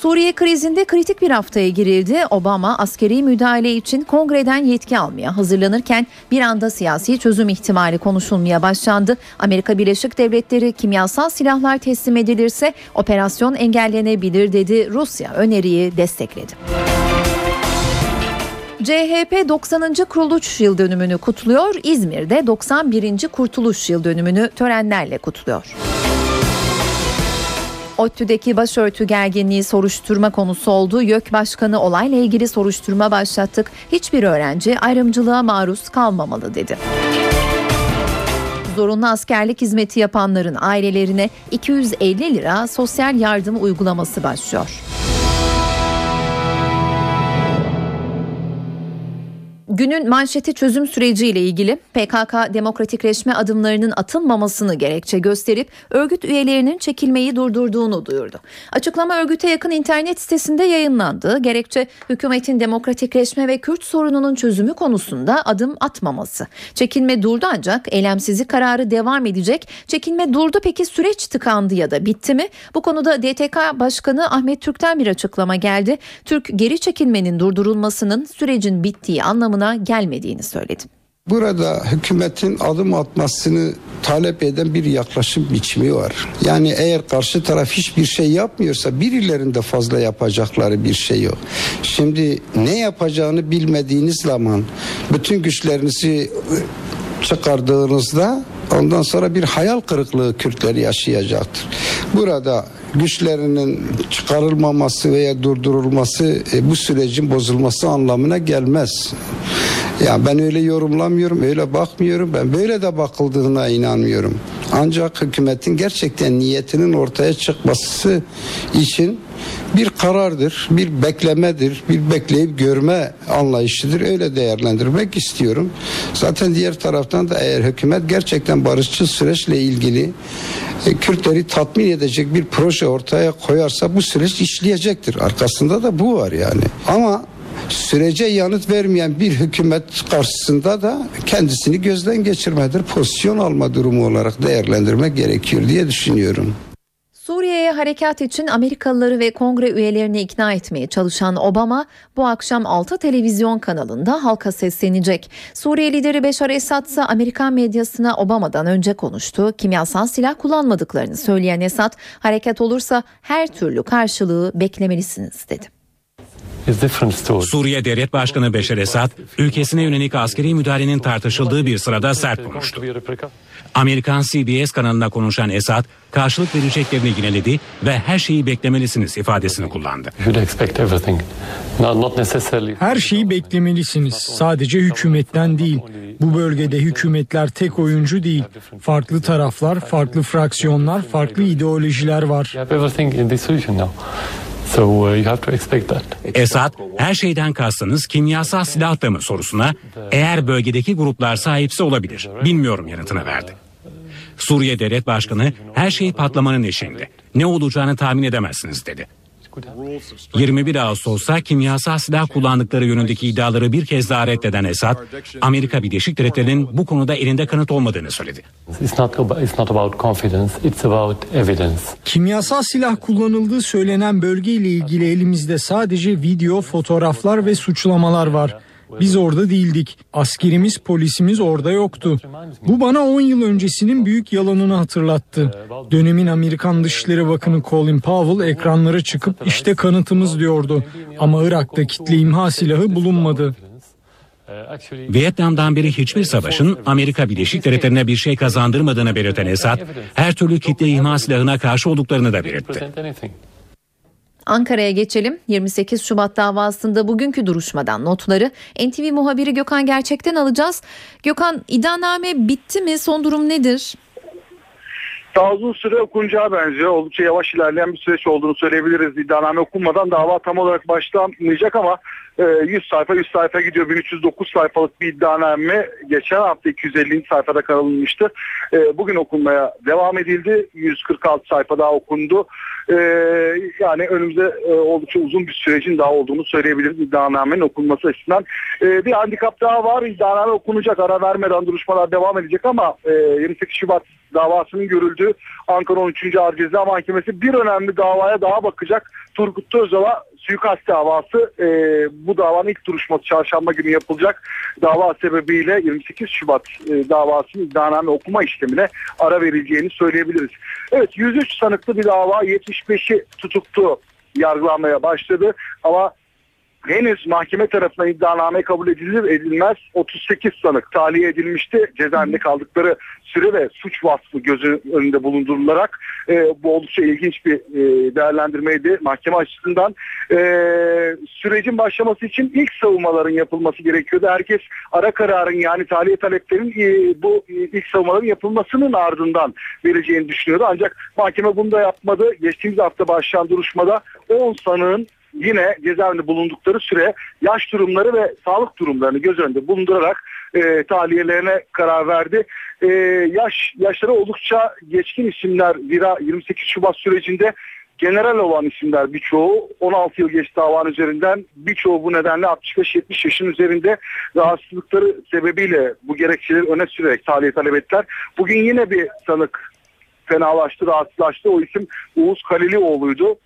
Suriye krizinde kritik bir haftaya girildi. Obama askeri müdahale için kongreden yetki almaya hazırlanırken bir anda siyasi çözüm ihtimali konuşulmaya başlandı. Amerika Birleşik Devletleri kimyasal silahlar teslim edilirse operasyon engellenebilir dedi. Rusya öneriyi destekledi. CHP 90. kuruluş yıl dönümünü kutluyor. İzmir'de 91. kurtuluş yıl dönümünü törenlerle kutluyor. ODTÜ'deki başörtü gerginliği soruşturma konusu oldu. YÖK Başkanı olayla ilgili soruşturma başlattık. Hiçbir öğrenci ayrımcılığa maruz kalmamalı dedi. Zorunlu askerlik hizmeti yapanların ailelerine 250 lira sosyal yardım uygulaması başlıyor. Günün manşeti çözüm süreciyle ilgili PKK demokratikleşme adımlarının atılmamasını gerekçe gösterip örgüt üyelerinin çekilmeyi durdurduğunu duyurdu. Açıklama örgüte yakın internet sitesinde yayınlandı. Gerekçe hükümetin demokratikleşme ve Kürt sorununun çözümü konusunda adım atmaması. Çekilme durdu ancak eylemsizlik kararı devam edecek. Çekilme durdu peki süreç tıkandı ya da bitti mi? Bu konuda DTK Başkanı Ahmet Türk'ten bir açıklama geldi. Türk geri çekilmenin durdurulmasının sürecin bittiği anlamına gelmediğini söyledi.
Burada hükümetin adım atmasını talep eden bir yaklaşım biçimi var. Yani eğer karşı taraf hiçbir şey yapmıyorsa birilerinde fazla yapacakları bir şey yok. Şimdi ne yapacağını bilmediğiniz zaman bütün güçlerinizi çıkardığınızda ondan sonra bir hayal kırıklığı Kürtler yaşayacaktır. Burada güçlerinin çıkarılmaması veya durdurulması e, bu sürecin bozulması anlamına gelmez. Ya ben öyle yorumlamıyorum, öyle bakmıyorum. Ben böyle de bakıldığına inanmıyorum. Ancak hükümetin gerçekten niyetinin ortaya çıkması için bir karardır, bir beklemedir, bir bekleyip görme anlayışıdır. Öyle değerlendirmek istiyorum. Zaten diğer taraftan da eğer hükümet gerçekten barışçıl süreçle ilgili e, Kürtleri tatmin edecek bir proje ortaya koyarsa bu süreç işleyecektir. Arkasında da bu var yani. Ama sürece yanıt vermeyen bir hükümet karşısında da kendisini gözden geçirmedir, pozisyon alma durumu olarak değerlendirmek gerekiyor diye düşünüyorum.
Suriye'ye harekat için Amerikalıları ve kongre üyelerini ikna etmeye çalışan Obama bu akşam 6 televizyon kanalında halka seslenecek. Suriye lideri Beşar Esad ise Amerikan medyasına Obama'dan önce konuştu. Kimyasal silah kullanmadıklarını söyleyen Esad, harekat olursa her türlü karşılığı beklemelisiniz dedi.
Suriye Devlet Başkanı Beşar Esad, ülkesine yönelik askeri müdahalenin tartışıldığı bir sırada sert konuştu. Amerikan CBS kanalına konuşan Esad, karşılık vereceklerini yineledi ve her şeyi beklemelisiniz ifadesini kullandı.
Her şeyi beklemelisiniz. Sadece hükümetten değil. Bu bölgede hükümetler tek oyuncu değil. Farklı taraflar, farklı fraksiyonlar, farklı ideolojiler var.
Esad her şeyden kastınız kimyasal silah da mı sorusuna eğer bölgedeki gruplar sahipse olabilir. Bilmiyorum yanıtını verdi. Suriye Devlet Başkanı her şey patlamanın eşiğinde. Ne olacağını tahmin edemezsiniz dedi. 21 Ağustos'ta kimyasal silah kullandıkları yönündeki iddiaları bir kez daha reddeden Esad, Amerika Birleşik Devletleri'nin bu konuda elinde kanıt olmadığını söyledi.
Kimyasal silah kullanıldığı söylenen bölgeyle ilgili elimizde sadece video, fotoğraflar ve suçlamalar var. Biz orada değildik. Askerimiz, polisimiz orada yoktu. Bu bana 10 yıl öncesinin büyük yalanını hatırlattı. Dönemin Amerikan Dışişleri Bakanı Colin Powell ekranlara çıkıp işte kanıtımız diyordu. Ama Irak'ta kitle imha silahı bulunmadı.
Vietnam'dan beri hiçbir savaşın Amerika Birleşik Devletleri'ne bir şey kazandırmadığını belirten Esad, her türlü kitle imha silahına karşı olduklarını da belirtti.
Ankara'ya geçelim. 28 Şubat davasında bugünkü duruşmadan notları NTV muhabiri Gökhan Gerçek'ten alacağız. Gökhan iddianame bitti mi? Son durum nedir?
Daha uzun süre okunacağı benziyor. Oldukça yavaş ilerleyen bir süreç olduğunu söyleyebiliriz. İddianame okunmadan dava tam olarak başlamayacak ama 100 sayfa 100 sayfa gidiyor. 1309 sayfalık bir iddianame geçen hafta 250. sayfada kalınmıştı. Bugün okunmaya devam edildi. 146 sayfa daha okundu. Yani önümüzde oldukça uzun bir sürecin daha olduğunu söyleyebiliriz iddianamenin okunması açısından. Bir handikap daha var. İddianame okunacak. Ara vermeden duruşmalar devam edecek ama 28 Şubat davasının görüldüğü Ankara 13. Ağır Ceza Mahkemesi bir önemli davaya daha bakacak. Turgut Özal'a suikast davası e, bu davanın ilk duruşması çarşamba günü yapılacak. Dava sebebiyle 28 Şubat e, davasının iddianame okuma işlemine ara verileceğini söyleyebiliriz. Evet 103 sanıklı bir dava 75'i tutuklu yargılanmaya başladı ama henüz mahkeme tarafından iddianame kabul edilir edilmez 38 sanık tahliye edilmişti. Cezaevinde kaldıkları süre ve suç vasfı gözü önünde bulundurularak e, bu oldukça ilginç bir e, değerlendirmeydi mahkeme açısından. E, sürecin başlaması için ilk savunmaların yapılması gerekiyordu. Herkes ara kararın yani tahliye taleplerin e, bu e, ilk savunmaların yapılmasının ardından vereceğini düşünüyordu. Ancak mahkeme bunu da yapmadı. Geçtiğimiz hafta başlayan duruşmada 10 sanığın yine cezaevinde bulundukları süre yaş durumları ve sağlık durumlarını göz önünde bulundurarak e, tahliyelerine karar verdi. E, yaş yaşları oldukça geçkin isimler Zira 28 Şubat sürecinde general olan isimler birçoğu 16 yıl geçti davanın üzerinden birçoğu bu nedenle 65-70 yaşın üzerinde rahatsızlıkları sebebiyle bu gerekçeleri öne sürerek tahliye talep ettiler. Bugün yine bir sanık fenalaştı, rahatsızlaştı. O isim Uğuz Kalilioğlu'ydu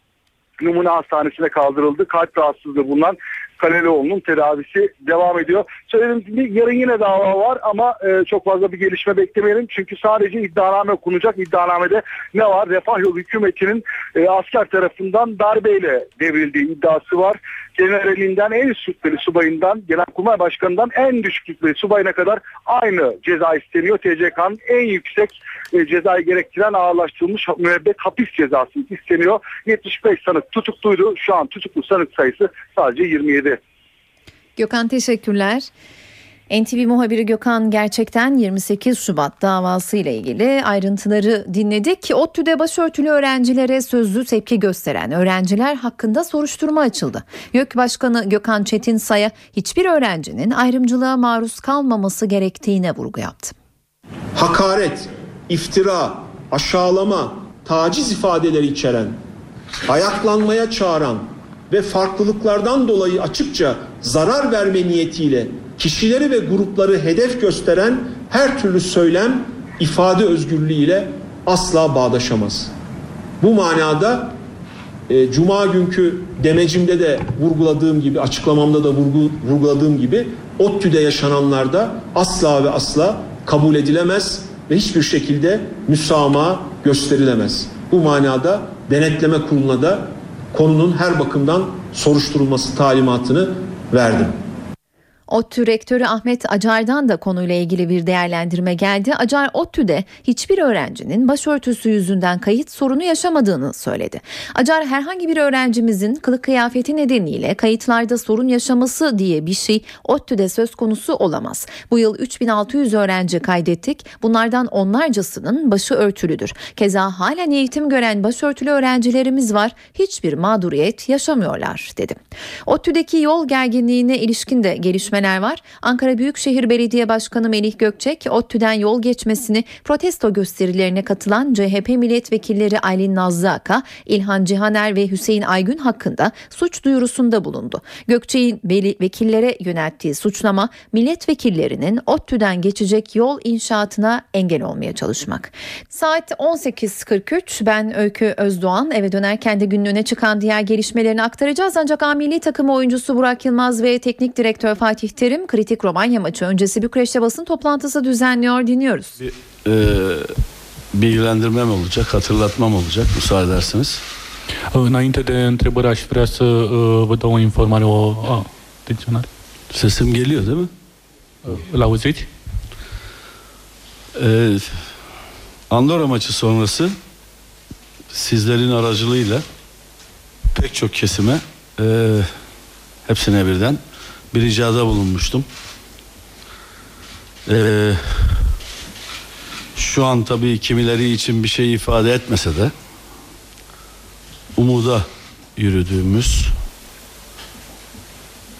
numune hastanesine kaldırıldı. Kalp rahatsızlığı bulunan Kalelioğlu'nun tedavisi devam ediyor. Söylediğim gibi yarın yine dava var ama e, çok fazla bir gelişme beklemeyelim. Çünkü sadece iddianame okunacak. İddianamede ne var? Refah yolu hükümetinin e, asker tarafından darbeyle devrildiği iddiası var. Generalinden en üst rütbeli subayından, Genelkurmay Başkanı'ndan en düşük rütbeli subayına kadar aynı ceza isteniyor. TCK'nın en yüksek e, cezayı gerektiren ağırlaştırılmış müebbet hapis cezası isteniyor. 75 sanık tutukluydu. Şu an tutuklu sanık sayısı sadece 27.
Gökhan teşekkürler. NTV muhabiri Gökhan gerçekten 28 Şubat davası ile ilgili ayrıntıları dinledik. ODTÜ'de başörtülü öğrencilere sözlü tepki gösteren öğrenciler hakkında soruşturma açıldı. YÖK Başkanı Gökhan Çetinsay'a hiçbir öğrencinin ayrımcılığa maruz kalmaması gerektiğine vurgu yaptı.
Hakaret, iftira, aşağılama, taciz ifadeleri içeren, ayaklanmaya çağıran ve farklılıklardan dolayı açıkça zarar verme niyetiyle kişileri ve grupları hedef gösteren her türlü söylem ifade özgürlüğü ile asla bağdaşamaz. Bu manada e, Cuma günkü demecimde de vurguladığım gibi, açıklamamda da vurgu, vurguladığım gibi ODTÜ'de yaşananlarda asla ve asla kabul edilemez ve hiçbir şekilde müsamaha gösterilemez. Bu manada denetleme kuruluna da konunun her bakımdan soruşturulması talimatını verdim.
ODTÜ rektörü Ahmet Acar'dan da konuyla ilgili bir değerlendirme geldi. Acar ODTÜ'de hiçbir öğrencinin başörtüsü yüzünden kayıt sorunu yaşamadığını söyledi. Acar herhangi bir öğrencimizin kılık kıyafeti nedeniyle kayıtlarda sorun yaşaması diye bir şey ODTÜ'de söz konusu olamaz. Bu yıl 3600 öğrenci kaydettik. Bunlardan onlarcasının başı örtülüdür. Keza halen eğitim gören başörtülü öğrencilerimiz var. Hiçbir mağduriyet yaşamıyorlar dedi. ODTÜ'deki yol gerginliğine ilişkin de gelişmeler var. Ankara Büyükşehir Belediye Başkanı Melih Gökçek, ODTÜ'den yol geçmesini protesto gösterilerine katılan CHP milletvekilleri Aylin Nazlı Aka, İlhan Cihaner ve Hüseyin Aygün hakkında suç duyurusunda bulundu. Gökçek'in vekillere yönelttiği suçlama milletvekillerinin ODTÜ'den geçecek yol inşaatına engel olmaya çalışmak. Saat 18.43 ben Öykü Özdoğan eve dönerken de günün öne çıkan diğer gelişmelerini aktaracağız. Ancak A takımı oyuncusu Burak Yılmaz ve teknik direktör Fatih Terim kritik Romanya maçı öncesi Bükreş'te basın toplantısı düzenliyor dinliyoruz.
e, bilgilendirmem olacak, hatırlatmam olacak müsaade ederseniz.
Înainte de întrebări aș vrea să uh, vă dau o informare, o atenționare.
Sesim geliyor değil mi?
Îl auziți?
Ee, Andorra maçı sonrası sizlerin aracılığıyla pek çok kesime e, hepsine birden bir ricada bulunmuştum. Ee, şu an tabii kimileri için bir şey ifade etmese de umuda yürüdüğümüz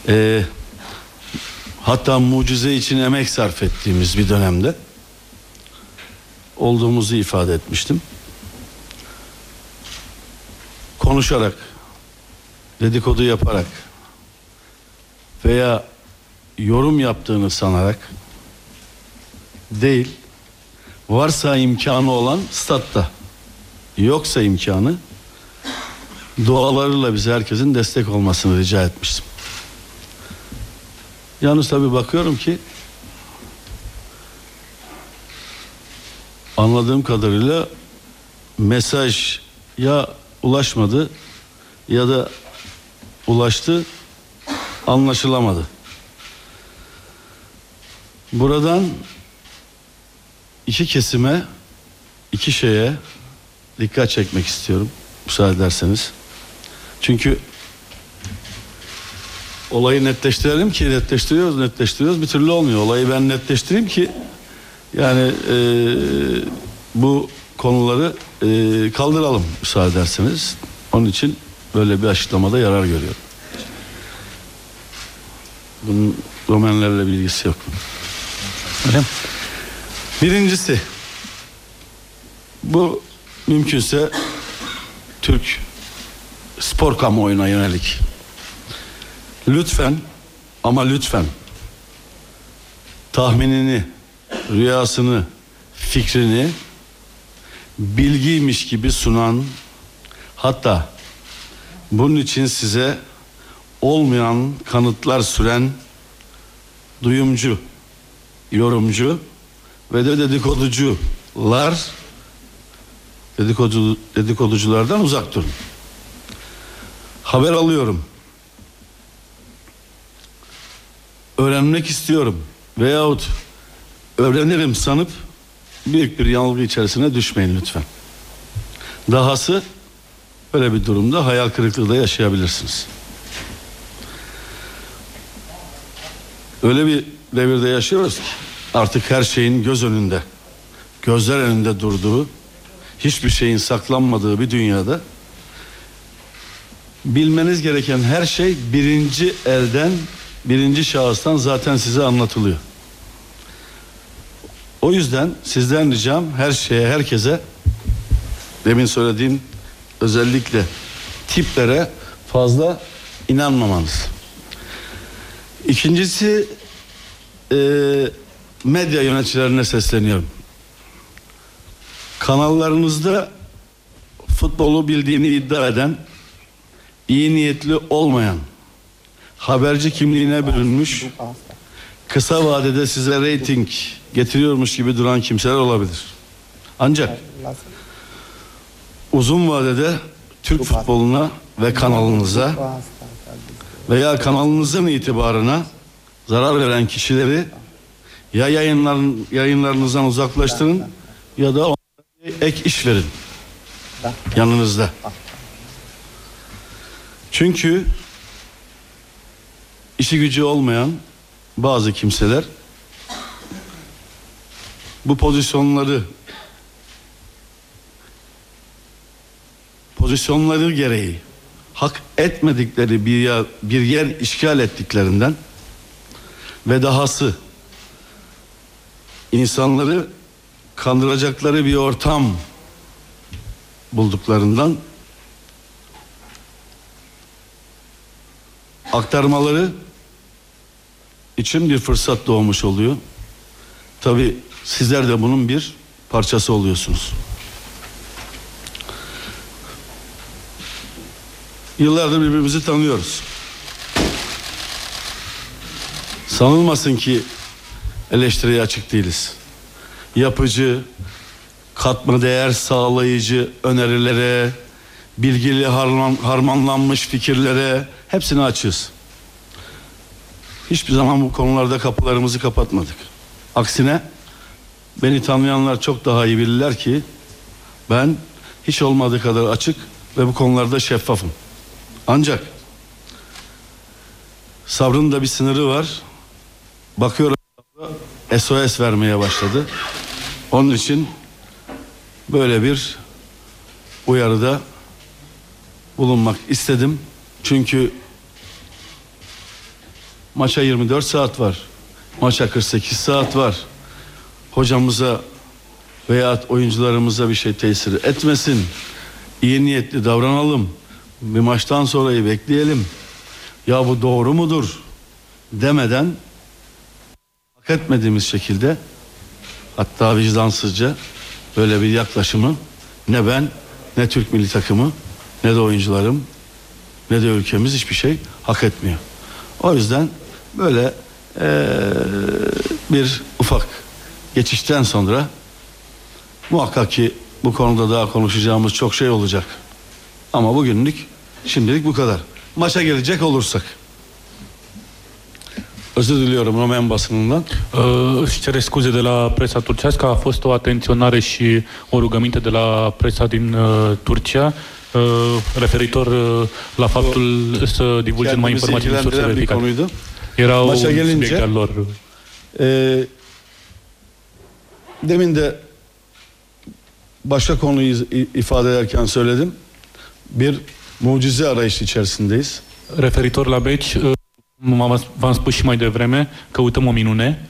e, hatta mucize için emek sarf ettiğimiz bir dönemde olduğumuzu ifade etmiştim. Konuşarak, dedikodu yaparak veya yorum yaptığını sanarak değil, varsa imkanı olan statta, yoksa imkanı dualarıyla bize herkesin destek olmasını rica etmiştim. Yalnız tabii bakıyorum ki anladığım kadarıyla mesaj ya ulaşmadı ya da ulaştı anlaşılamadı. Buradan iki kesime iki şeye dikkat çekmek istiyorum müsaade ederseniz. Çünkü olayı netleştirelim ki netleştiriyoruz netleştiriyoruz bir türlü olmuyor. Olayı ben netleştireyim ki yani e, bu konuları e, kaldıralım müsaade ederseniz. Onun için böyle bir açıklamada yarar görüyorum. Bunun Romenlerle bir ilgisi yok. Birincisi bu mümkünse Türk spor kamuoyuna yönelik. Lütfen ama lütfen tahminini, rüyasını, fikrini bilgiymiş gibi sunan hatta bunun için size olmayan kanıtlar süren duyumcu, yorumcu ve de dedikoducular dedikodu, dedikoduculardan uzak durun. Haber alıyorum. Öğrenmek istiyorum veyahut öğrenirim sanıp büyük bir yanılgı içerisine düşmeyin lütfen. Dahası böyle bir durumda hayal kırıklığı da yaşayabilirsiniz. Öyle bir devirde yaşıyoruz ki artık her şeyin göz önünde, gözler önünde durduğu, hiçbir şeyin saklanmadığı bir dünyada bilmeniz gereken her şey birinci elden, birinci şahıstan zaten size anlatılıyor. O yüzden sizden ricam her şeye, herkese demin söylediğim özellikle tiplere fazla inanmamanız. İkincisi e, medya yöneticilerine sesleniyorum. Kanallarınızda futbolu bildiğini iddia eden, iyi niyetli olmayan, haberci kimliğine bürünmüş, kısa vadede size reyting getiriyormuş gibi duran kimseler olabilir. Ancak uzun vadede Türk futboluna ve kanalınıza veya kanalınızın itibarına zarar veren kişileri ya yayınların, yayınlarınızdan uzaklaştırın ya da ek iş verin yanınızda. Çünkü işi gücü olmayan bazı kimseler bu pozisyonları pozisyonları gereği hak etmedikleri bir yer, bir yer işgal ettiklerinden ve dahası insanları kandıracakları bir ortam bulduklarından aktarmaları için bir fırsat doğmuş oluyor. Tabi sizler de bunun bir parçası oluyorsunuz. Yıllardır birbirimizi tanıyoruz. Sanılmasın ki eleştiriye açık değiliz. Yapıcı, katma değer sağlayıcı önerilere, bilgili harman, harmanlanmış fikirlere hepsini açığız. Hiçbir zaman bu konularda kapılarımızı kapatmadık. Aksine beni tanıyanlar çok daha iyi bilirler ki ben hiç olmadığı kadar açık ve bu konularda şeffafım. Ancak sabrın da bir sınırı var. Bakıyorum SOS vermeye başladı. Onun için böyle bir uyarıda bulunmak istedim. Çünkü maça 24 saat var. Maça 48 saat var. Hocamıza veya oyuncularımıza bir şey tesir etmesin. İyi niyetli davranalım. Bir maçtan sonrayı bekleyelim. Ya bu doğru mudur demeden hak etmediğimiz şekilde hatta vicdansızca böyle bir yaklaşımı ne ben ne Türk milli takımı ne de oyuncularım ne de ülkemiz hiçbir şey hak etmiyor. O yüzden böyle eee, bir ufak geçişten sonra muhakkak ki bu konuda daha konuşacağımız çok şey olacak. Ama bugünlük şimdilik bu kadar. Maça gelecek olursak. Özür diliyorum Romen basınından.
Uh, își cere scuze de la presa turcească. A fost o atenționare și o rugăminte de la presa din uh, Turcia uh, referitor uh, la faptul să divulge numai informații din surse
ilgilendiren bir konuydu.
Era un
Maça gelince
lor.
e, demin de başka konuyu ifade ederken söyledim. Bir mucize arayışı içerisindeyiz.
Referitor la beci, m-am- v-am spus și mai devreme, căutăm o minune.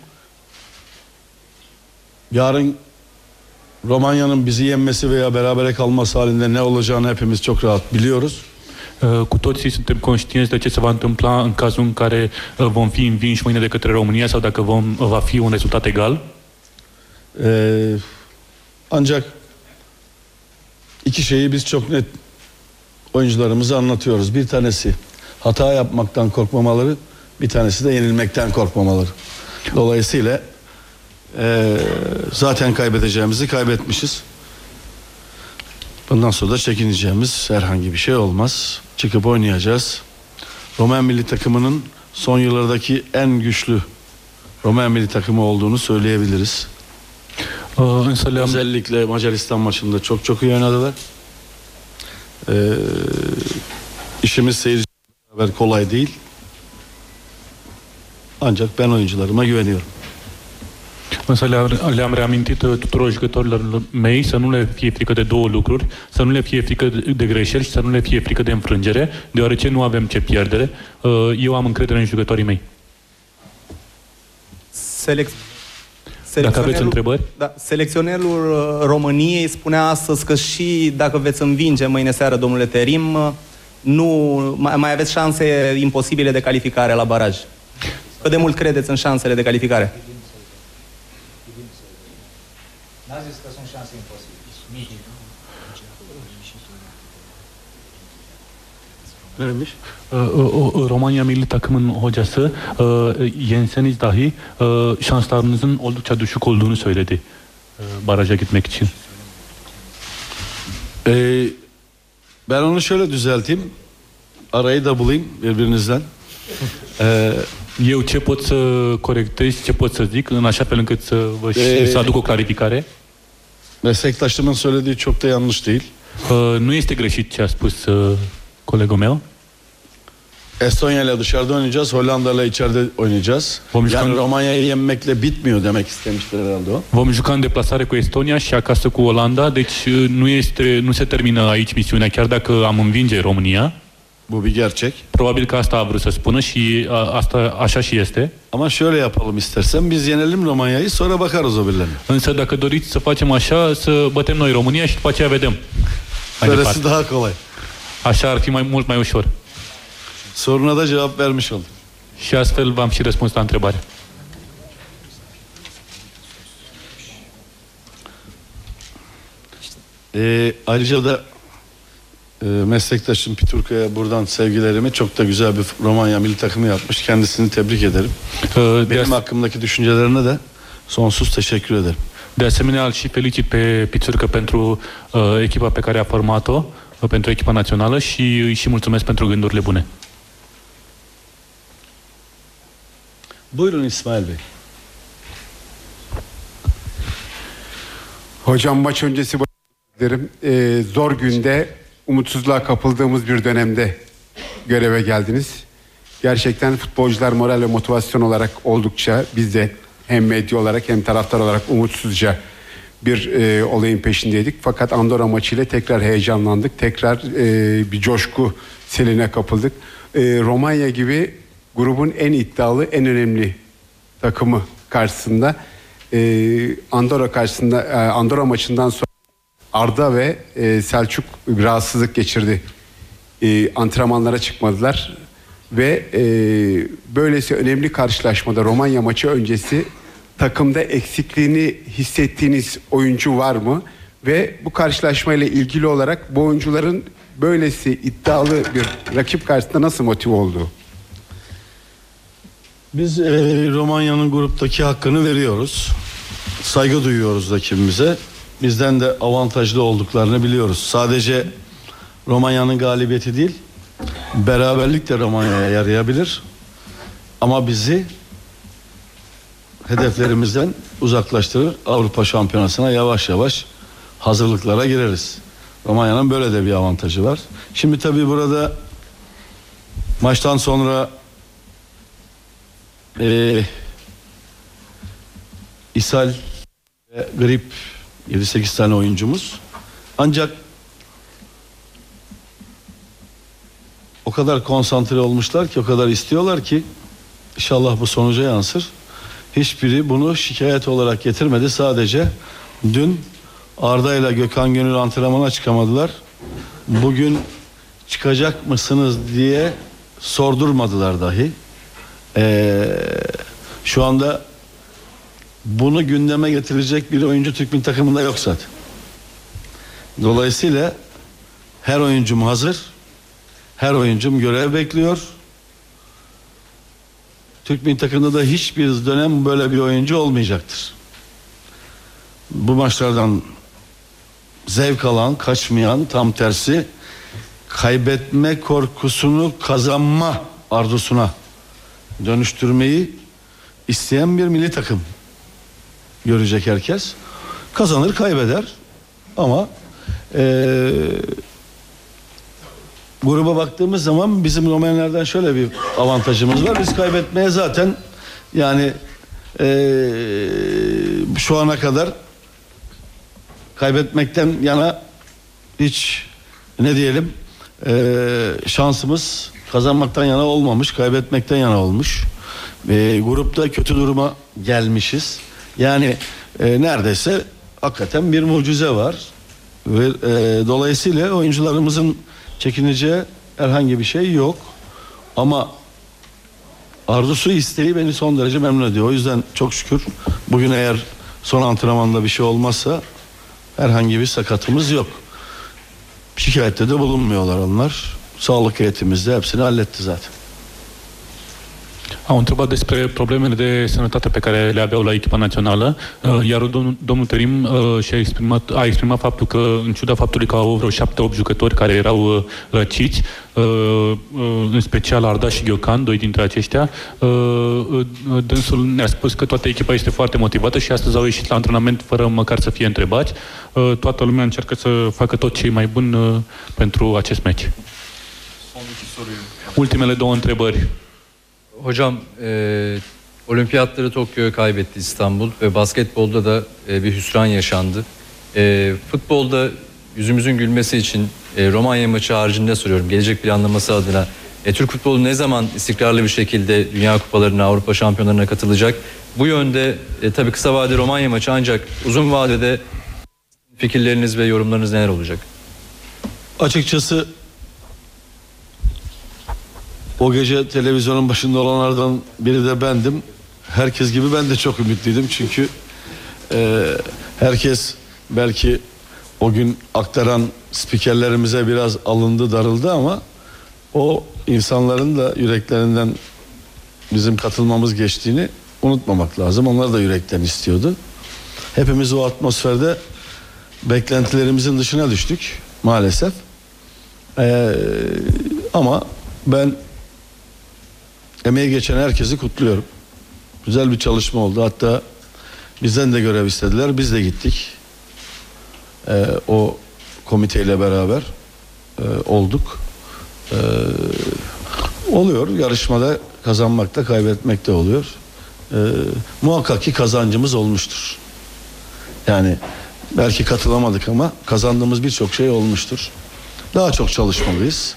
Yarın Romanya'nın bizi yenmesi veya berabere kalması halinde ne olacağını hepimiz çok rahat biliyoruz.
Cu toții suntem conștienți de ce se va întâmpla în cazul în care uh, vom fi învinși mâine de către România sau dacă vom, va fi un rezultat egal.
Ee, ancak iki şeyi biz çok net oyuncularımıza anlatıyoruz. Bir tanesi hata yapmaktan korkmamaları, bir tanesi de yenilmekten korkmamaları. Dolayısıyla ee, zaten kaybedeceğimizi kaybetmişiz. Bundan sonra da çekineceğimiz herhangi bir şey olmaz. Çıkıp oynayacağız. Romen milli takımının son yıllardaki en güçlü Romen milli takımı olduğunu söyleyebiliriz.
Le-am,
Özellikle Macaristan maçında çok çok iyi oynadılar. Ee, işimiz seyirci beraber kolay değil. Ancak ben oyuncularıma güveniyorum.
Însă le-am, le-am reamintit uh, tuturor jucătorilor mei să nu le fie frică de două lucruri, să nu le fie frică de de greșeli și să nu le fie frică de înfrângere, deoarece nu avem ce pierdere. Uh, Eu am încredere în jucătorii mei.
Selec...
Dacă aveți întrebări?
Da, selecționerul uh, României spunea astăzi că și dacă veți învinge mâine seară, domnule Terim, uh, nu mai, mai aveți șanse imposibile de calificare la baraj. Cât de mult credeți în șansele de calificare?
N-a zis că sunt șanse imposibile.
Neymiş?
Uh, Romanya milli takımın hocası uh, yenseniz dahi uh, şanslarınızın oldukça düşük olduğunu söyledi uh, baraja gitmek için.
Ee, ben onu şöyle düzelteyim. Arayı da bulayım birbirinizden. Ee,
Eu ce pot să corectez, ce pot să zic în așa fel încât să, vă,
Ee,
să aduc o clarificare?
Meslektaşımın söylediği çok da yanlış değil.
Uh, nu este greșit ce a spus uh, colegul meu.
Estonya ile dışarıda oynayacağız, Hollanda ile içeride oynayacağız. Yani Romanya'yı yenmekle bitmiyor demek istemiştir herhalde o.
Vom juca în deplasare cu Estonia și acasă cu Olanda, deci uh, nu, este, nu se termină aici misiunea, chiar dacă am învinge România.
Bu bir gerçek.
Probabil că asta a vrut să spună și a, asta așa și este.
Ama şöyle yapalım istersen biz yenelim Romanya'yı sonra bakarız o birilerine.
Însă dacă doriți să facem așa, să bătem noi România și după aceea vedem. Mai
Böylesi
departe.
daha kolay.
Așa ar fi mai mult mai ușor.
Soruna da cevap vermiş oldum.
Și astfel v-am și răspuns la întrebare.
Ee, ayrıca da e, meslektaşım Piturka'ya buradan sevgilerimi çok da güzel bir Romanya milli takımı yapmış. Kendisini tebrik ederim. Benim hakkımdaki düşüncelerine de sonsuz teşekkür ederim.
De asemenea, îl și felicit pe Pițurcă pentru uh, echipa pe care a format-o, uh, pentru echipa națională și îi și mulțumesc pentru gândurile bune.
Buyurun İsmail Bey.
Hocam maç öncesi derim Ee, zor günde umutsuzluğa kapıldığımız bir dönemde göreve geldiniz. Gerçekten futbolcular moral ve motivasyon olarak oldukça biz de hem medya olarak hem taraftar olarak umutsuzca bir e, olayın peşindeydik. Fakat Andorra maçıyla tekrar heyecanlandık. Tekrar e, bir coşku seline kapıldık. E, Romanya gibi grubun en iddialı, en önemli takımı karşısında e, Andorra karşısında e, Andorra maçından sonra Arda ve e, Selçuk rahatsızlık geçirdi. E, antrenmanlara çıkmadılar ve e, böylesi önemli karşılaşmada Romanya maçı öncesi takımda eksikliğini hissettiğiniz oyuncu var mı? Ve bu karşılaşmayla ilgili olarak bu oyuncuların böylesi iddialı bir rakip karşısında nasıl motive olduğu?
Biz e, Romanya'nın gruptaki hakkını veriyoruz. Saygı duyuyoruz rakibimize. Bizden de avantajlı olduklarını biliyoruz. Sadece Romanya'nın galibiyeti değil, beraberlik de Romanya'ya yarayabilir. Ama bizi hedeflerimizden uzaklaştırır. Avrupa Şampiyonası'na yavaş yavaş hazırlıklara gireriz. Romanya'nın böyle de bir avantajı var. Şimdi tabii burada maçtan sonra e, ishal ve grip 7-8 tane oyuncumuz. Ancak o kadar konsantre olmuşlar ki o kadar istiyorlar ki inşallah bu sonuca yansır. Hiçbiri bunu şikayet olarak getirmedi. Sadece dün Arda ile Gökhan Gönül antrenmana çıkamadılar. Bugün çıkacak mısınız diye sordurmadılar dahi. Ee, şu anda bunu gündeme getirecek bir oyuncu Türk milli takımında yok zaten. Dolayısıyla her oyuncum hazır. Her oyuncum görev bekliyor. Türk milli takımında da hiçbir dönem böyle bir oyuncu olmayacaktır. Bu maçlardan zevk alan, kaçmayan, tam tersi kaybetme korkusunu kazanma arzusuna dönüştürmeyi isteyen bir milli takım görecek herkes. Kazanır kaybeder ama eee gruba baktığımız zaman bizim Romenlerden şöyle bir avantajımız var. Biz kaybetmeye zaten yani eee, şu ana kadar kaybetmekten yana hiç ne diyelim eee, şansımız kazanmaktan yana olmamış, kaybetmekten yana olmuş. Eee, grupta kötü duruma gelmişiz. Yani eee, neredeyse hakikaten bir mucize var. Ve eee, dolayısıyla oyuncularımızın çekineceği herhangi bir şey yok. Ama arzusu isteği beni son derece memnun ediyor. O yüzden çok şükür bugün eğer son antrenmanda bir şey olmazsa herhangi bir sakatımız yok. Şikayette de bulunmuyorlar onlar. Sağlık heyetimizde hepsini halletti zaten.
Au întrebat despre problemele de sănătate pe care le aveau la echipa națională, uh, iar domnul, domnul Terim uh, și-a exprimat, a exprimat faptul că, în ciuda faptului că au vreo șapte-opt jucători care erau uh, răciți, în special Arda și Ghiocan, doi dintre aceștia, dânsul ne-a spus că toată echipa este foarte motivată și astăzi au ieșit la antrenament fără măcar să fie întrebați. Toată lumea încearcă să facă tot ce e mai bun pentru acest meci. Ultimele două întrebări.
Hocam e, olimpiyatları Tokyo'ya kaybetti İstanbul ve basketbolda da e, bir hüsran yaşandı. E, futbolda yüzümüzün gülmesi için e, Romanya maçı haricinde soruyorum. Gelecek planlaması adına e, Türk futbolu ne zaman istikrarlı bir şekilde Dünya Kupalarına, Avrupa Şampiyonlarına katılacak? Bu yönde e, tabii kısa vade Romanya maçı ancak uzun vadede fikirleriniz ve yorumlarınız neler olacak?
Açıkçası o gece televizyonun başında olanlardan biri de bendim. Herkes gibi ben de çok ümitliydim çünkü e, herkes belki o gün aktaran spikerlerimize biraz alındı darıldı ama o insanların da yüreklerinden bizim katılmamız geçtiğini unutmamak lazım. Onlar da yürekten istiyordu. Hepimiz o atmosferde beklentilerimizin dışına düştük maalesef. Ee, ama ben emeği geçen herkesi kutluyorum. Güzel bir çalışma oldu. Hatta bizden de görev istediler. Biz de gittik. Ee, o komiteyle beraber e, olduk. Ee, oluyor. Yarışmada kazanmak da kaybetmek de oluyor. Ee, muhakkak ki kazancımız olmuştur. Yani belki katılamadık ama kazandığımız birçok şey olmuştur. Daha çok çalışmalıyız.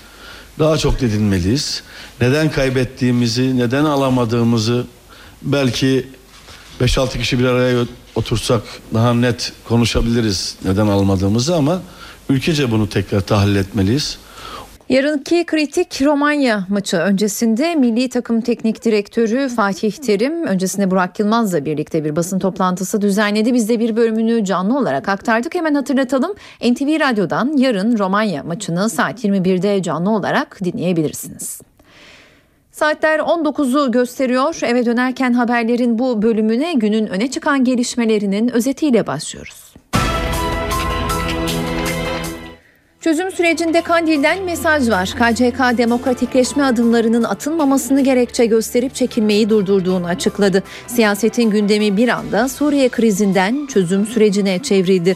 Daha çok didinmeliyiz. Neden kaybettiğimizi, neden alamadığımızı belki 5-6 kişi bir araya otursak daha net konuşabiliriz neden almadığımızı ama ülkece bunu tekrar tahlil etmeliyiz.
Yarınki kritik Romanya maçı öncesinde milli takım teknik direktörü Fatih Terim öncesinde Burak Yılmaz'la birlikte bir basın toplantısı düzenledi. Biz de bir bölümünü canlı olarak aktardık. Hemen hatırlatalım. NTV Radyo'dan yarın Romanya maçını saat 21'de canlı olarak dinleyebilirsiniz. Saatler 19'u gösteriyor. Eve dönerken haberlerin bu bölümüne günün öne çıkan gelişmelerinin özetiyle başlıyoruz. Çözüm sürecinde Kandil'den mesaj var. KCK demokratikleşme adımlarının atılmamasını gerekçe gösterip çekilmeyi durdurduğunu açıkladı. Siyasetin gündemi bir anda Suriye krizinden çözüm sürecine çevrildi.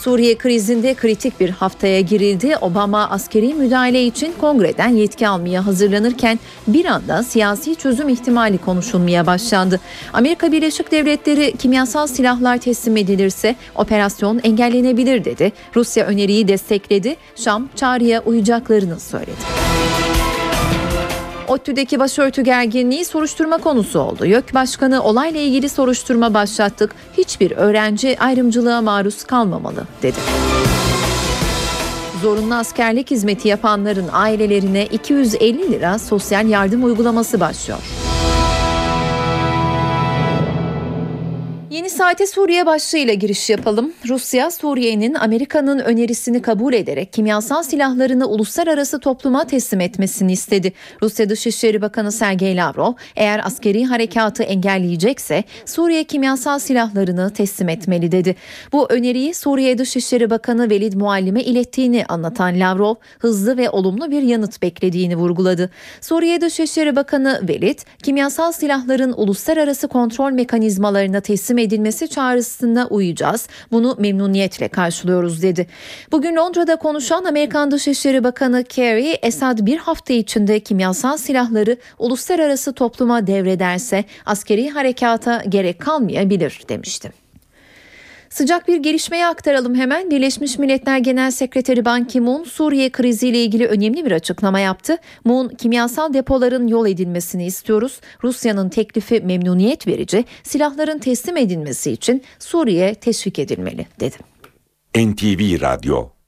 Suriye krizinde kritik bir haftaya girildi. Obama askeri müdahale için kongreden yetki almaya hazırlanırken bir anda siyasi çözüm ihtimali konuşulmaya başlandı. Amerika Birleşik Devletleri kimyasal silahlar teslim edilirse operasyon engellenebilir dedi. Rusya öneriyi destekledi. Şam çağrıya uyacaklarını söyledi. ODTÜ'deki başörtü gerginliği soruşturma konusu oldu. YÖK Başkanı olayla ilgili soruşturma başlattık. Hiçbir öğrenci ayrımcılığa maruz kalmamalı dedi. Zorunlu askerlik hizmeti yapanların ailelerine 250 lira sosyal yardım uygulaması başlıyor. Yeni saate Suriye başlığıyla giriş yapalım. Rusya, Suriye'nin Amerika'nın önerisini kabul ederek kimyasal silahlarını uluslararası topluma teslim etmesini istedi. Rusya Dışişleri Bakanı Sergey Lavrov, eğer askeri harekatı engelleyecekse Suriye kimyasal silahlarını teslim etmeli dedi. Bu öneriyi Suriye Dışişleri Bakanı Velid Muallim'e ilettiğini anlatan Lavrov, hızlı ve olumlu bir yanıt beklediğini vurguladı. Suriye Dışişleri Bakanı Velid, kimyasal silahların uluslararası kontrol mekanizmalarına teslim edilmesi çağrısına uyacağız. Bunu memnuniyetle karşılıyoruz dedi. Bugün Londra'da konuşan Amerikan Dışişleri Bakanı Kerry, Esad bir hafta içinde kimyasal silahları uluslararası topluma devrederse askeri harekata gerek kalmayabilir demişti. Sıcak bir gelişmeyi aktaralım hemen. Birleşmiş Milletler Genel Sekreteri Ban Ki-moon Suriye kriziyle ilgili önemli bir açıklama yaptı. Moon kimyasal depoların yol edilmesini istiyoruz. Rusya'nın teklifi memnuniyet verici. Silahların teslim edilmesi için Suriye teşvik edilmeli dedi.
NTV Radyo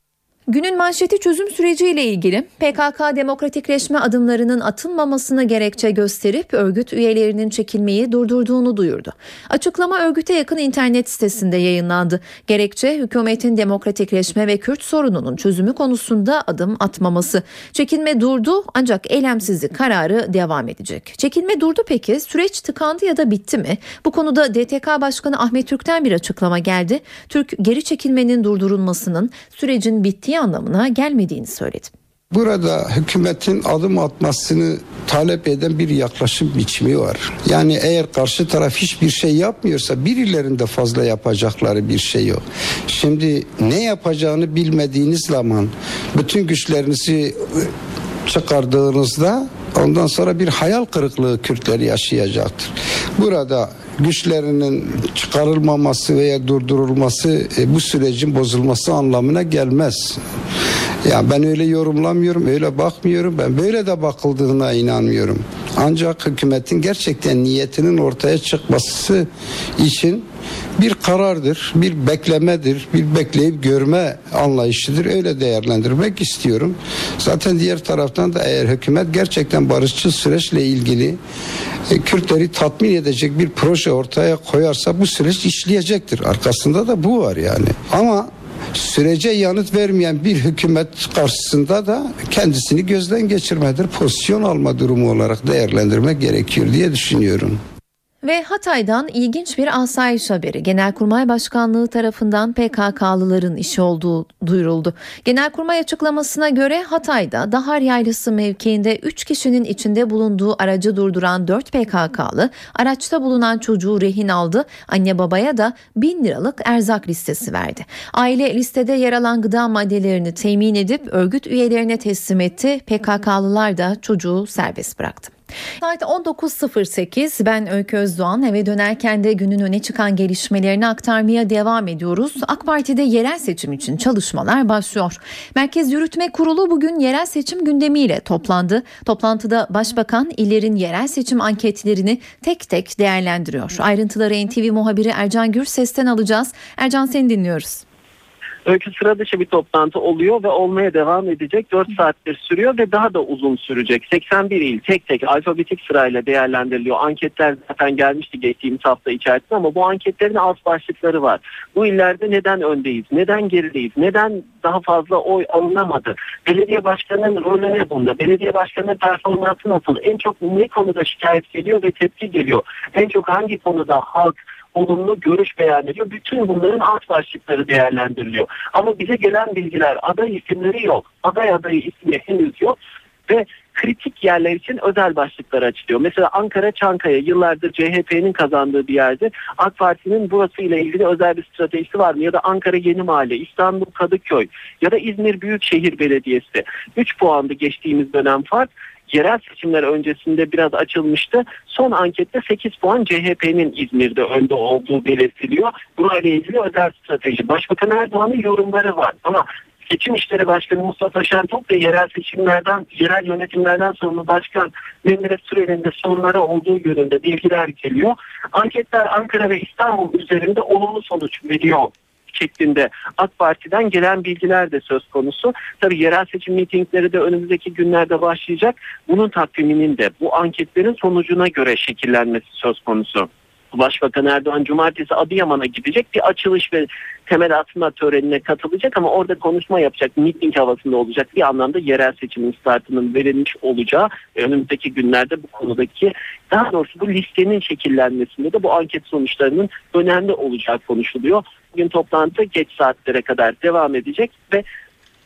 Günün manşeti çözüm süreciyle ilgili PKK demokratikleşme adımlarının atılmamasını gerekçe gösterip örgüt üyelerinin çekilmeyi durdurduğunu duyurdu. Açıklama örgüte yakın internet sitesinde yayınlandı. Gerekçe hükümetin demokratikleşme ve Kürt sorununun çözümü konusunda adım atmaması. Çekilme durdu ancak eylemsizlik kararı devam edecek. Çekilme durdu peki süreç tıkandı ya da bitti mi? Bu konuda DTK Başkanı Ahmet Türk'ten bir açıklama geldi. Türk geri çekilmenin durdurulmasının sürecin bittiği anlamına gelmediğini söyledi.
Burada hükümetin adım atmasını talep eden bir yaklaşım biçimi var. Yani eğer karşı taraf hiçbir şey yapmıyorsa birilerinde fazla yapacakları bir şey yok. Şimdi ne yapacağını bilmediğiniz zaman bütün güçlerinizi çıkardığınızda ondan sonra bir hayal kırıklığı Kürtler yaşayacaktır. Burada güçlerinin çıkarılmaması veya durdurulması e, bu sürecin bozulması anlamına gelmez. Ya ben öyle yorumlamıyorum, öyle bakmıyorum. Ben böyle de bakıldığına inanmıyorum. Ancak hükümetin gerçekten niyetinin ortaya çıkması için bir karardır, bir beklemedir, bir bekleyip görme anlayışıdır. Öyle değerlendirmek istiyorum. Zaten diğer taraftan da eğer hükümet gerçekten barışçıl süreçle ilgili e, Kürtleri tatmin edecek bir proje ortaya koyarsa bu süreç işleyecektir. Arkasında da bu var yani. Ama sürece yanıt vermeyen bir hükümet karşısında da kendisini gözden geçirmedir, pozisyon alma durumu olarak değerlendirmek gerekiyor diye düşünüyorum.
Ve Hatay'dan ilginç bir asayiş haberi. Genelkurmay Başkanlığı tarafından PKK'lıların işi olduğu duyuruldu. Genelkurmay açıklamasına göre Hatay'da Dahar Yaylası mevkiinde 3 kişinin içinde bulunduğu aracı durduran 4 PKK'lı araçta bulunan çocuğu rehin aldı. Anne babaya da 1000 liralık erzak listesi verdi. Aile listede yer alan gıda maddelerini temin edip örgüt üyelerine teslim etti. PKK'lılar da çocuğu serbest bıraktı. Saat 19.08 ben Öykü Özdoğan eve dönerken de günün öne çıkan gelişmelerini aktarmaya devam ediyoruz. AK Parti'de yerel seçim için çalışmalar başlıyor. Merkez Yürütme Kurulu bugün yerel seçim gündemiyle toplandı. Toplantıda Başbakan illerin yerel seçim anketlerini tek tek değerlendiriyor. Ayrıntıları NTV muhabiri Ercan Gürses'ten alacağız. Ercan seni dinliyoruz.
Öykü sıra dışı bir toplantı oluyor ve olmaya devam edecek. 4 saattir sürüyor ve daha da uzun sürecek. 81 il tek tek alfabetik sırayla değerlendiriliyor. Anketler zaten gelmişti geçtiğimiz hafta içerisinde ama bu anketlerin alt başlıkları var. Bu illerde neden öndeyiz? Neden gerideyiz? Neden daha fazla oy alınamadı? Belediye başkanının rolü ne bunda? Belediye başkanının performansı nasıl? En çok ne konuda şikayet geliyor ve tepki geliyor? En çok hangi konuda halk olumlu görüş beyan ediyor. Bütün bunların alt başlıkları değerlendiriliyor. Ama bize gelen bilgiler aday isimleri yok. Aday adayı ismi henüz yok ve kritik yerler için özel başlıklar açılıyor. Mesela Ankara Çankaya yıllardır CHP'nin kazandığı bir yerde AK Parti'nin burası ile ilgili özel bir stratejisi var mı? Ya da Ankara Yeni Mahalle, İstanbul Kadıköy ya da İzmir Büyükşehir Belediyesi. 3 puandı geçtiğimiz dönem fark yerel seçimler öncesinde biraz açılmıştı. Son ankette 8 puan CHP'nin İzmir'de önde olduğu belirtiliyor. Burayla ilgili özel strateji. Başbakan Erdoğan'ın yorumları var ama Seçim İşleri Başkanı Mustafa Şentop ve yerel seçimlerden, yerel yönetimlerden sorumlu başkan Mehmet Süreli'nin de sorunları olduğu yönünde bilgiler geliyor. Anketler Ankara ve İstanbul üzerinde olumlu sonuç veriyor şeklinde AK Parti'den gelen bilgiler de söz konusu. Tabii yerel seçim mitingleri de önümüzdeki günlerde başlayacak. Bunun takviminin de bu anketlerin sonucuna göre şekillenmesi söz konusu. Başbakan Erdoğan cumartesi Adıyaman'a gidecek bir açılış ve temel atma törenine katılacak ama orada konuşma yapacak, miting havasında olacak bir anlamda yerel seçimin startının verilmiş olacağı önümüzdeki günlerde bu konudaki daha doğrusu bu listenin şekillenmesinde de bu anket sonuçlarının önemli olacağı konuşuluyor. Bugün toplantı geç saatlere kadar devam edecek ve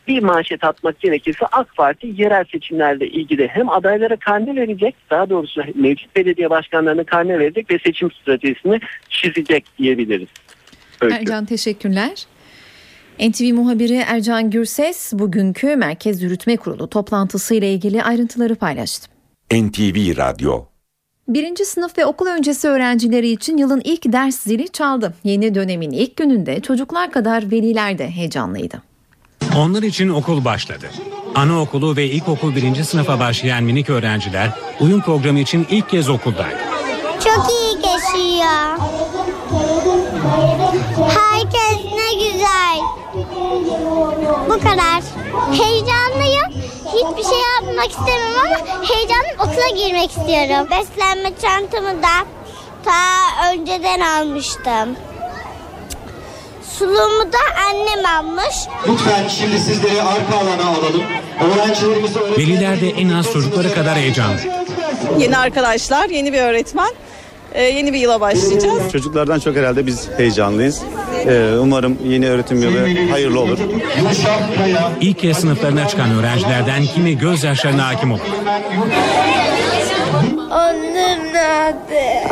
bir manşet atmak gerekirse AK Parti yerel seçimlerle ilgili hem adaylara karne verecek daha doğrusu mevcut belediye başkanlarına karne verecek ve seçim stratejisini çizecek diyebiliriz.
Öykü. Ercan teşekkürler. NTV muhabiri Ercan Gürses bugünkü Merkez Yürütme Kurulu toplantısı ile ilgili ayrıntıları paylaştı.
NTV Radyo
Birinci sınıf ve okul öncesi öğrencileri için yılın ilk ders zili çaldı. Yeni dönemin ilk gününde çocuklar kadar veliler de heyecanlıydı.
Onlar için okul başladı. Anaokulu ve ilkokul birinci sınıfa başlayan minik öğrenciler uyum programı için ilk kez okuldaydı.
Çok iyi geçiyor. Herkes ne güzel. Bu kadar. Heyecanlıyım. Hiçbir şey yapmak istemem ama heyecanlıyım okula girmek istiyorum. Beslenme çantamı da ta önceden almıştım. Suluğumu da annem almış.
Lütfen şimdi sizleri arka alana alalım. Öğrencilerimizi
Veliler de en az çocuklara kadar heyecanlı.
Yeni arkadaşlar, yeni bir öğretmen. Ee, yeni bir yıla başlayacağız.
Çocuklardan çok herhalde biz heyecanlıyız. Ee, umarım yeni öğretim yılı hayırlı olur.
İlk kez sınıflarına çıkan öğrencilerden kimi gözyaşlarına hakim olur.
Annem nerede?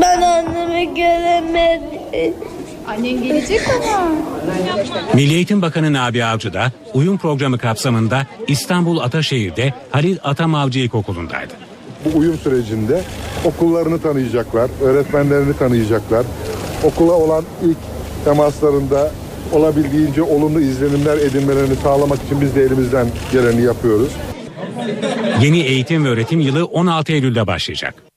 Ben annemi göremedim.
Annen gelecek ama.
Milli Eğitim Bakanı Nabi Avcı da uyum programı kapsamında İstanbul Ataşehir'de Halil Atamavcı İlkokulu'ndaydı.
Bu uyum sürecinde okullarını tanıyacaklar, öğretmenlerini tanıyacaklar. Okula olan ilk temaslarında olabildiğince olumlu izlenimler edinmelerini sağlamak için biz de elimizden geleni yapıyoruz.
Yeni eğitim ve öğretim yılı 16 Eylül'de başlayacak.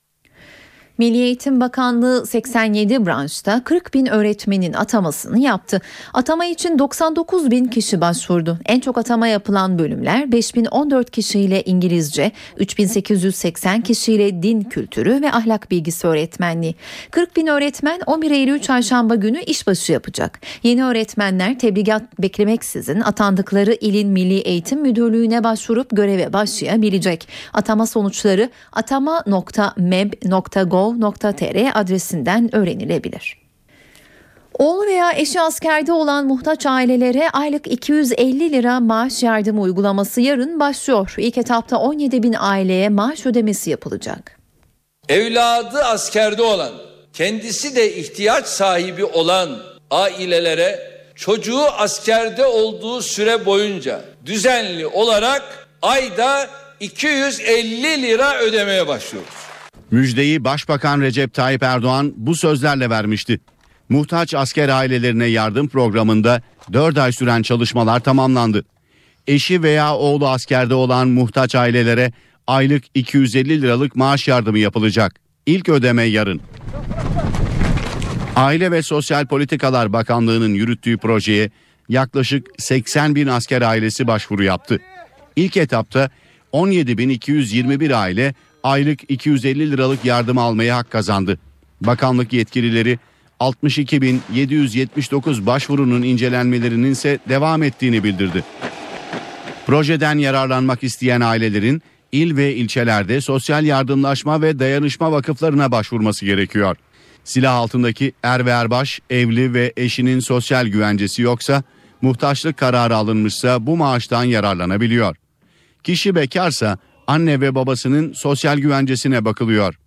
Milli Eğitim Bakanlığı 87 branşta 40 bin öğretmenin atamasını yaptı. Atama için 99 bin kişi başvurdu. En çok atama yapılan bölümler 5014 kişiyle İngilizce, 3880 kişiyle din kültürü ve ahlak bilgisi öğretmenliği. 40 bin öğretmen 11 Eylül çarşamba günü işbaşı yapacak. Yeni öğretmenler tebligat beklemeksizin atandıkları ilin Milli Eğitim Müdürlüğü'ne başvurup göreve başlayabilecek. Atama sonuçları atama.meb.gov gov.tr adresinden öğrenilebilir. Oğlu veya eşi askerde olan muhtaç ailelere aylık 250 lira maaş yardımı uygulaması yarın başlıyor. İlk etapta 17 bin aileye maaş ödemesi yapılacak.
Evladı askerde olan, kendisi de ihtiyaç sahibi olan ailelere çocuğu askerde olduğu süre boyunca düzenli olarak ayda 250 lira ödemeye başlıyoruz.
Müjdeyi Başbakan Recep Tayyip Erdoğan bu sözlerle vermişti. Muhtaç asker ailelerine yardım programında 4 ay süren çalışmalar tamamlandı. Eşi veya oğlu askerde olan muhtaç ailelere aylık 250 liralık maaş yardımı yapılacak. İlk ödeme yarın. Aile ve Sosyal Politikalar Bakanlığı'nın yürüttüğü projeye yaklaşık 80 bin asker ailesi başvuru yaptı. İlk etapta 17.221 aile aylık 250 liralık yardım almaya hak kazandı. Bakanlık yetkilileri 62.779 başvurunun incelenmelerinin ise devam ettiğini bildirdi. Projeden yararlanmak isteyen ailelerin il ve ilçelerde sosyal yardımlaşma ve dayanışma vakıflarına başvurması gerekiyor. Silah altındaki er ve erbaş, evli ve eşinin sosyal güvencesi yoksa, muhtaçlık kararı alınmışsa bu maaştan yararlanabiliyor. Kişi bekarsa anne ve babasının sosyal güvencesine bakılıyor.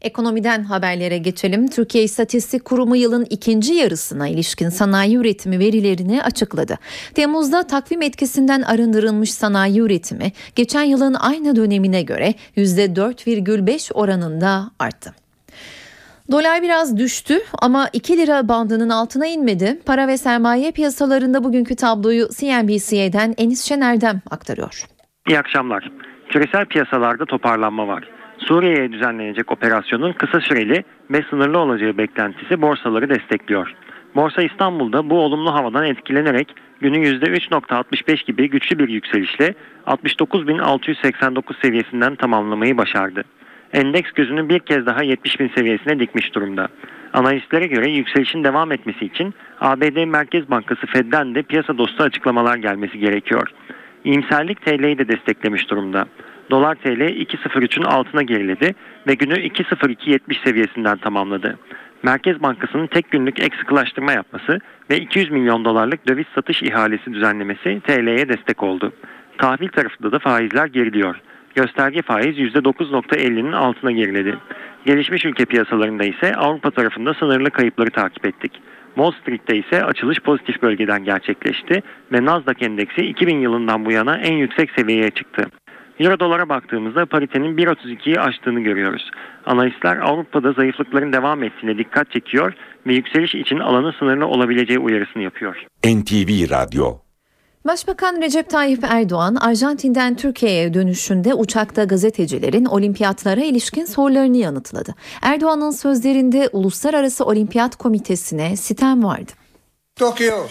Ekonomiden haberlere geçelim. Türkiye İstatistik Kurumu yılın ikinci yarısına ilişkin sanayi üretimi verilerini açıkladı. Temmuz'da takvim etkisinden arındırılmış sanayi üretimi geçen yılın aynı dönemine göre %4,5 oranında arttı. Dolar biraz düştü ama 2 lira bandının altına inmedi. Para ve sermaye piyasalarında bugünkü tabloyu CNBC'den Enis Şener'den aktarıyor.
İyi akşamlar. Küresel piyasalarda toparlanma var. Suriye'ye düzenlenecek operasyonun kısa süreli ve sınırlı olacağı beklentisi borsaları destekliyor. Borsa İstanbul'da bu olumlu havadan etkilenerek günü %3.65 gibi güçlü bir yükselişle 69.689 seviyesinden tamamlamayı başardı. Endeks gözünü bir kez daha 70.000 seviyesine dikmiş durumda. Analistlere göre yükselişin devam etmesi için ABD Merkez Bankası Fed'den de piyasa dostu açıklamalar gelmesi gerekiyor. İyimserlik TL'yi de desteklemiş durumda. Dolar TL 2.03'ün altına geriledi ve günü 2.0270 seviyesinden tamamladı. Merkez Bankası'nın tek günlük ek sıkılaştırma yapması ve 200 milyon dolarlık döviz satış ihalesi düzenlemesi TL'ye destek oldu. Tahvil tarafında da faizler geriliyor. Gösterge faiz %9.50'nin altına geriledi. Gelişmiş ülke piyasalarında ise Avrupa tarafında sınırlı kayıpları takip ettik. Wall Street'te ise açılış pozitif bölgeden gerçekleşti ve Nasdaq endeksi 2000 yılından bu yana en yüksek seviyeye çıktı. Euro dolara baktığımızda paritenin 1.32'yi aştığını görüyoruz. Analistler Avrupa'da zayıflıkların devam ettiğine dikkat çekiyor ve yükseliş için alanı sınırlı olabileceği uyarısını yapıyor.
NTV Radyo
Başbakan Recep Tayyip Erdoğan, Arjantin'den Türkiye'ye dönüşünde uçakta gazetecilerin olimpiyatlara ilişkin sorularını yanıtladı. Erdoğan'ın sözlerinde Uluslararası Olimpiyat Komitesi'ne sitem vardı.
Tokyo.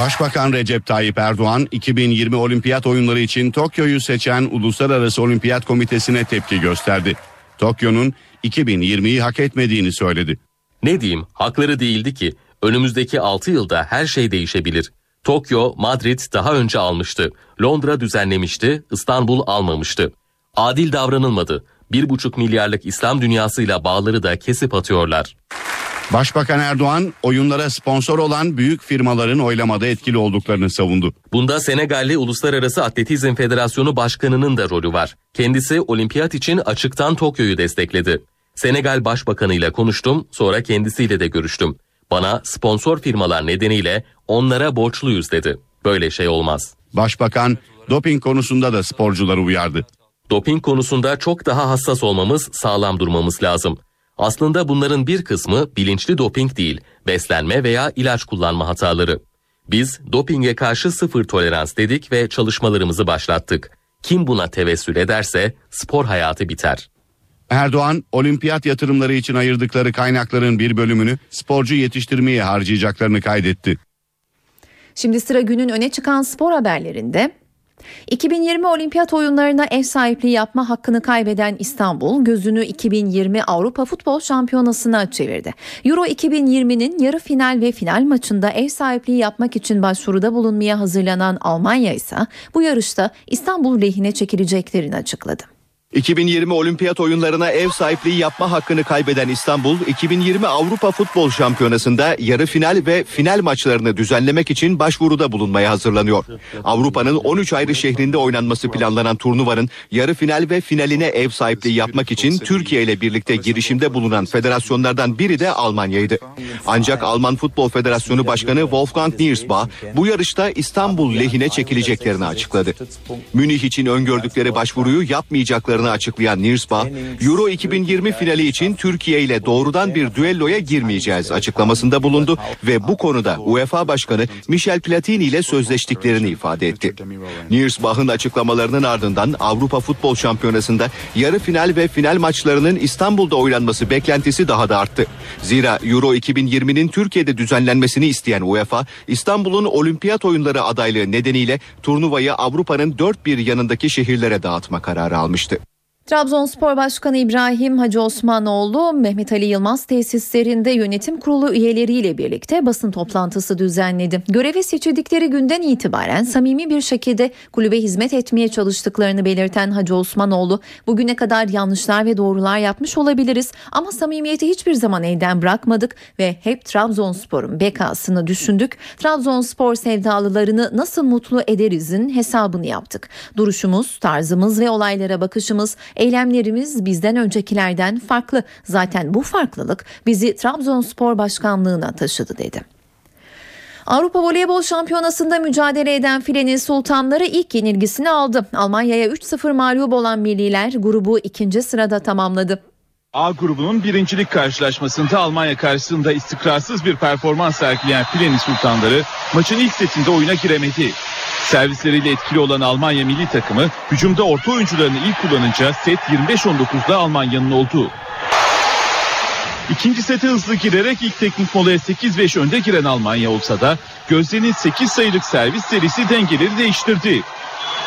Başbakan Recep Tayyip Erdoğan 2020 Olimpiyat oyunları için Tokyo'yu seçen Uluslararası Olimpiyat Komitesi'ne tepki gösterdi. Tokyo'nun 2020'yi hak etmediğini söyledi.
Ne diyeyim hakları değildi ki önümüzdeki 6 yılda her şey değişebilir. Tokyo, Madrid daha önce almıştı. Londra düzenlemişti, İstanbul almamıştı. Adil davranılmadı. 1,5 milyarlık İslam dünyasıyla bağları da kesip atıyorlar.
Başbakan Erdoğan oyunlara sponsor olan büyük firmaların oylamada etkili olduklarını savundu.
Bunda Senegalli Uluslararası Atletizm Federasyonu Başkanı'nın da rolü var. Kendisi olimpiyat için açıktan Tokyo'yu destekledi. Senegal Başbakanı ile konuştum, sonra kendisiyle de görüştüm. Bana sponsor firmalar nedeniyle onlara borçluyuz dedi. Böyle şey olmaz.
Başbakan doping konusunda da sporcuları uyardı.
Doping konusunda çok daha hassas olmamız, sağlam durmamız lazım. Aslında bunların bir kısmı bilinçli doping değil, beslenme veya ilaç kullanma hataları. Biz dopinge karşı sıfır tolerans dedik ve çalışmalarımızı başlattık. Kim buna tevessül ederse spor hayatı biter.
Erdoğan, olimpiyat yatırımları için ayırdıkları kaynakların bir bölümünü sporcu yetiştirmeye harcayacaklarını kaydetti.
Şimdi sıra günün öne çıkan spor haberlerinde. 2020 Olimpiyat oyunlarına ev sahipliği yapma hakkını kaybeden İstanbul gözünü 2020 Avrupa Futbol Şampiyonası'na çevirdi. Euro 2020'nin yarı final ve final maçında ev sahipliği yapmak için başvuruda bulunmaya hazırlanan Almanya ise bu yarışta İstanbul lehine çekileceklerini açıkladı.
2020 Olimpiyat oyunlarına ev sahipliği yapma hakkını kaybeden İstanbul, 2020 Avrupa Futbol Şampiyonası'nda yarı final ve final maçlarını düzenlemek için başvuruda bulunmaya hazırlanıyor. Avrupa'nın 13 ayrı şehrinde oynanması planlanan turnuvanın yarı final ve finaline ev sahipliği yapmak için Türkiye ile birlikte girişimde bulunan federasyonlardan biri de Almanya'ydı. Ancak Alman Futbol Federasyonu Başkanı Wolfgang Niersbach bu yarışta İstanbul lehine çekileceklerini açıkladı. Münih için öngördükleri başvuruyu yapmayacaklarını açıklayan Niersbach, Euro 2020 finali için Türkiye ile doğrudan bir düelloya girmeyeceğiz açıklamasında bulundu ve bu konuda UEFA Başkanı Michel Platini ile sözleştiklerini ifade etti. Niersbach'ın açıklamalarının ardından Avrupa Futbol Şampiyonası'nda yarı final ve final maçlarının İstanbul'da oynanması beklentisi daha da arttı. Zira Euro 2020'nin Türkiye'de düzenlenmesini isteyen UEFA, İstanbul'un olimpiyat oyunları adaylığı nedeniyle turnuvayı Avrupa'nın dört bir yanındaki şehirlere dağıtma kararı almıştı.
Trabzonspor Başkanı İbrahim Hacı Osmanoğlu Mehmet Ali Yılmaz tesislerinde yönetim kurulu üyeleriyle birlikte basın toplantısı düzenledi. Göreve seçildikleri günden itibaren samimi bir şekilde kulübe hizmet etmeye çalıştıklarını belirten Hacı Osmanoğlu bugüne kadar yanlışlar ve doğrular yapmış olabiliriz ama samimiyeti hiçbir zaman elden bırakmadık ve hep Trabzonspor'un bekasını düşündük. Trabzonspor sevdalılarını nasıl mutlu ederizin hesabını yaptık. Duruşumuz, tarzımız ve olaylara bakışımız Eylemlerimiz bizden öncekilerden farklı. Zaten bu farklılık bizi Trabzonspor başkanlığına taşıdı dedi. Avrupa Voleybol Şampiyonası'nda mücadele eden filenin sultanları ilk yenilgisini aldı. Almanya'ya 3-0 mağlup olan milliler grubu ikinci sırada tamamladı.
A grubunun birincilik karşılaşmasında Almanya karşısında istikrarsız bir performans sergileyen Filenin Sultanları maçın ilk setinde oyuna giremedi. Servisleriyle etkili olan Almanya milli takımı hücumda orta oyuncularını ilk kullanınca set 25-19'da Almanya'nın oldu. İkinci sete hızlı girerek ilk teknik molaya 8-5 önde giren Almanya olsa da Gözde'nin 8 sayılık servis serisi dengeleri değiştirdi.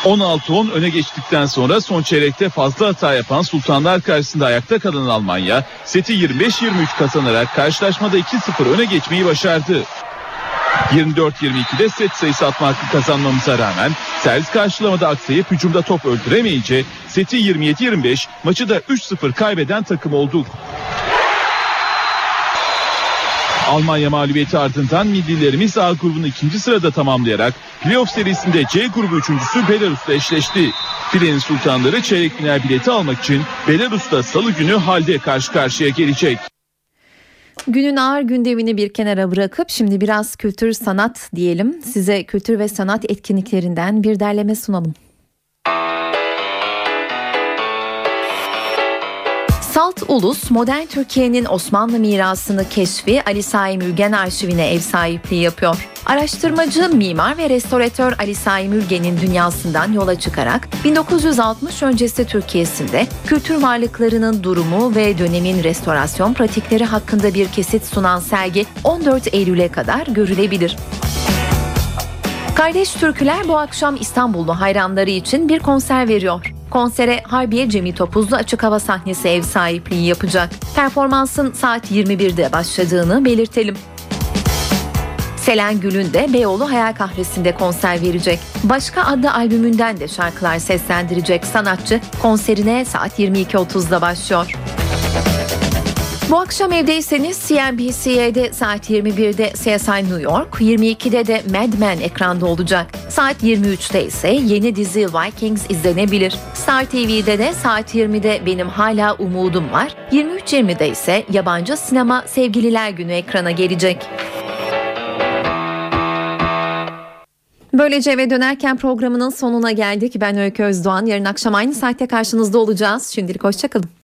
16-10 öne geçtikten sonra son çeyrekte fazla hata yapan Sultanlar karşısında ayakta kalan Almanya seti 25-23 kazanarak karşılaşmada 2-0 öne geçmeyi başardı. 24-22'de set sayısı atma hakkı kazanmamıza rağmen servis karşılamada aksayıp hücumda top öldüremeyince seti 27-25 maçı da 3-0 kaybeden takım olduk. Almanya mağlubiyeti ardından millilerimiz A grubunu ikinci sırada tamamlayarak playoff serisinde C grubu üçüncüsü Belarus'la eşleşti. Filenin sultanları çeyrek final bileti almak için Belarus'ta salı günü halde karşı karşıya gelecek.
Günün ağır gündemini bir kenara bırakıp şimdi biraz kültür sanat diyelim. Size kültür ve sanat etkinliklerinden bir derleme sunalım. Salt Ulus, modern Türkiye'nin Osmanlı mirasını keşfi Ali Saim Ülgen arşivine ev sahipliği yapıyor. Araştırmacı, mimar ve restoratör Ali Saim Ülgen'in dünyasından yola çıkarak 1960 öncesi Türkiye'sinde kültür varlıklarının durumu ve dönemin restorasyon pratikleri hakkında bir kesit sunan sergi 14 Eylül'e kadar görülebilir. Kardeş Türküler bu akşam İstanbullu hayranları için bir konser veriyor. Konsere Harbiye Cemil Topuzlu açık hava sahnesi ev sahipliği yapacak. Performansın saat 21'de başladığını belirtelim. Selen Gül'ün de Beyoğlu Hayal Kahvesi'nde konser verecek. Başka adlı albümünden de şarkılar seslendirecek sanatçı konserine saat 22.30'da başlıyor. Bu akşam evdeyseniz CNBC'de saat 21'de CSI New York, 22'de de Mad Men ekranda olacak. Saat 23'te ise yeni dizi Vikings izlenebilir. Star TV'de de saat 20'de Benim Hala Umudum Var, 23.20'de ise yabancı sinema Sevgililer Günü ekrana gelecek. Böylece eve dönerken programının sonuna geldik. Ben Öykü Özdoğan. Yarın akşam aynı saatte karşınızda olacağız. Şimdilik hoşçakalın.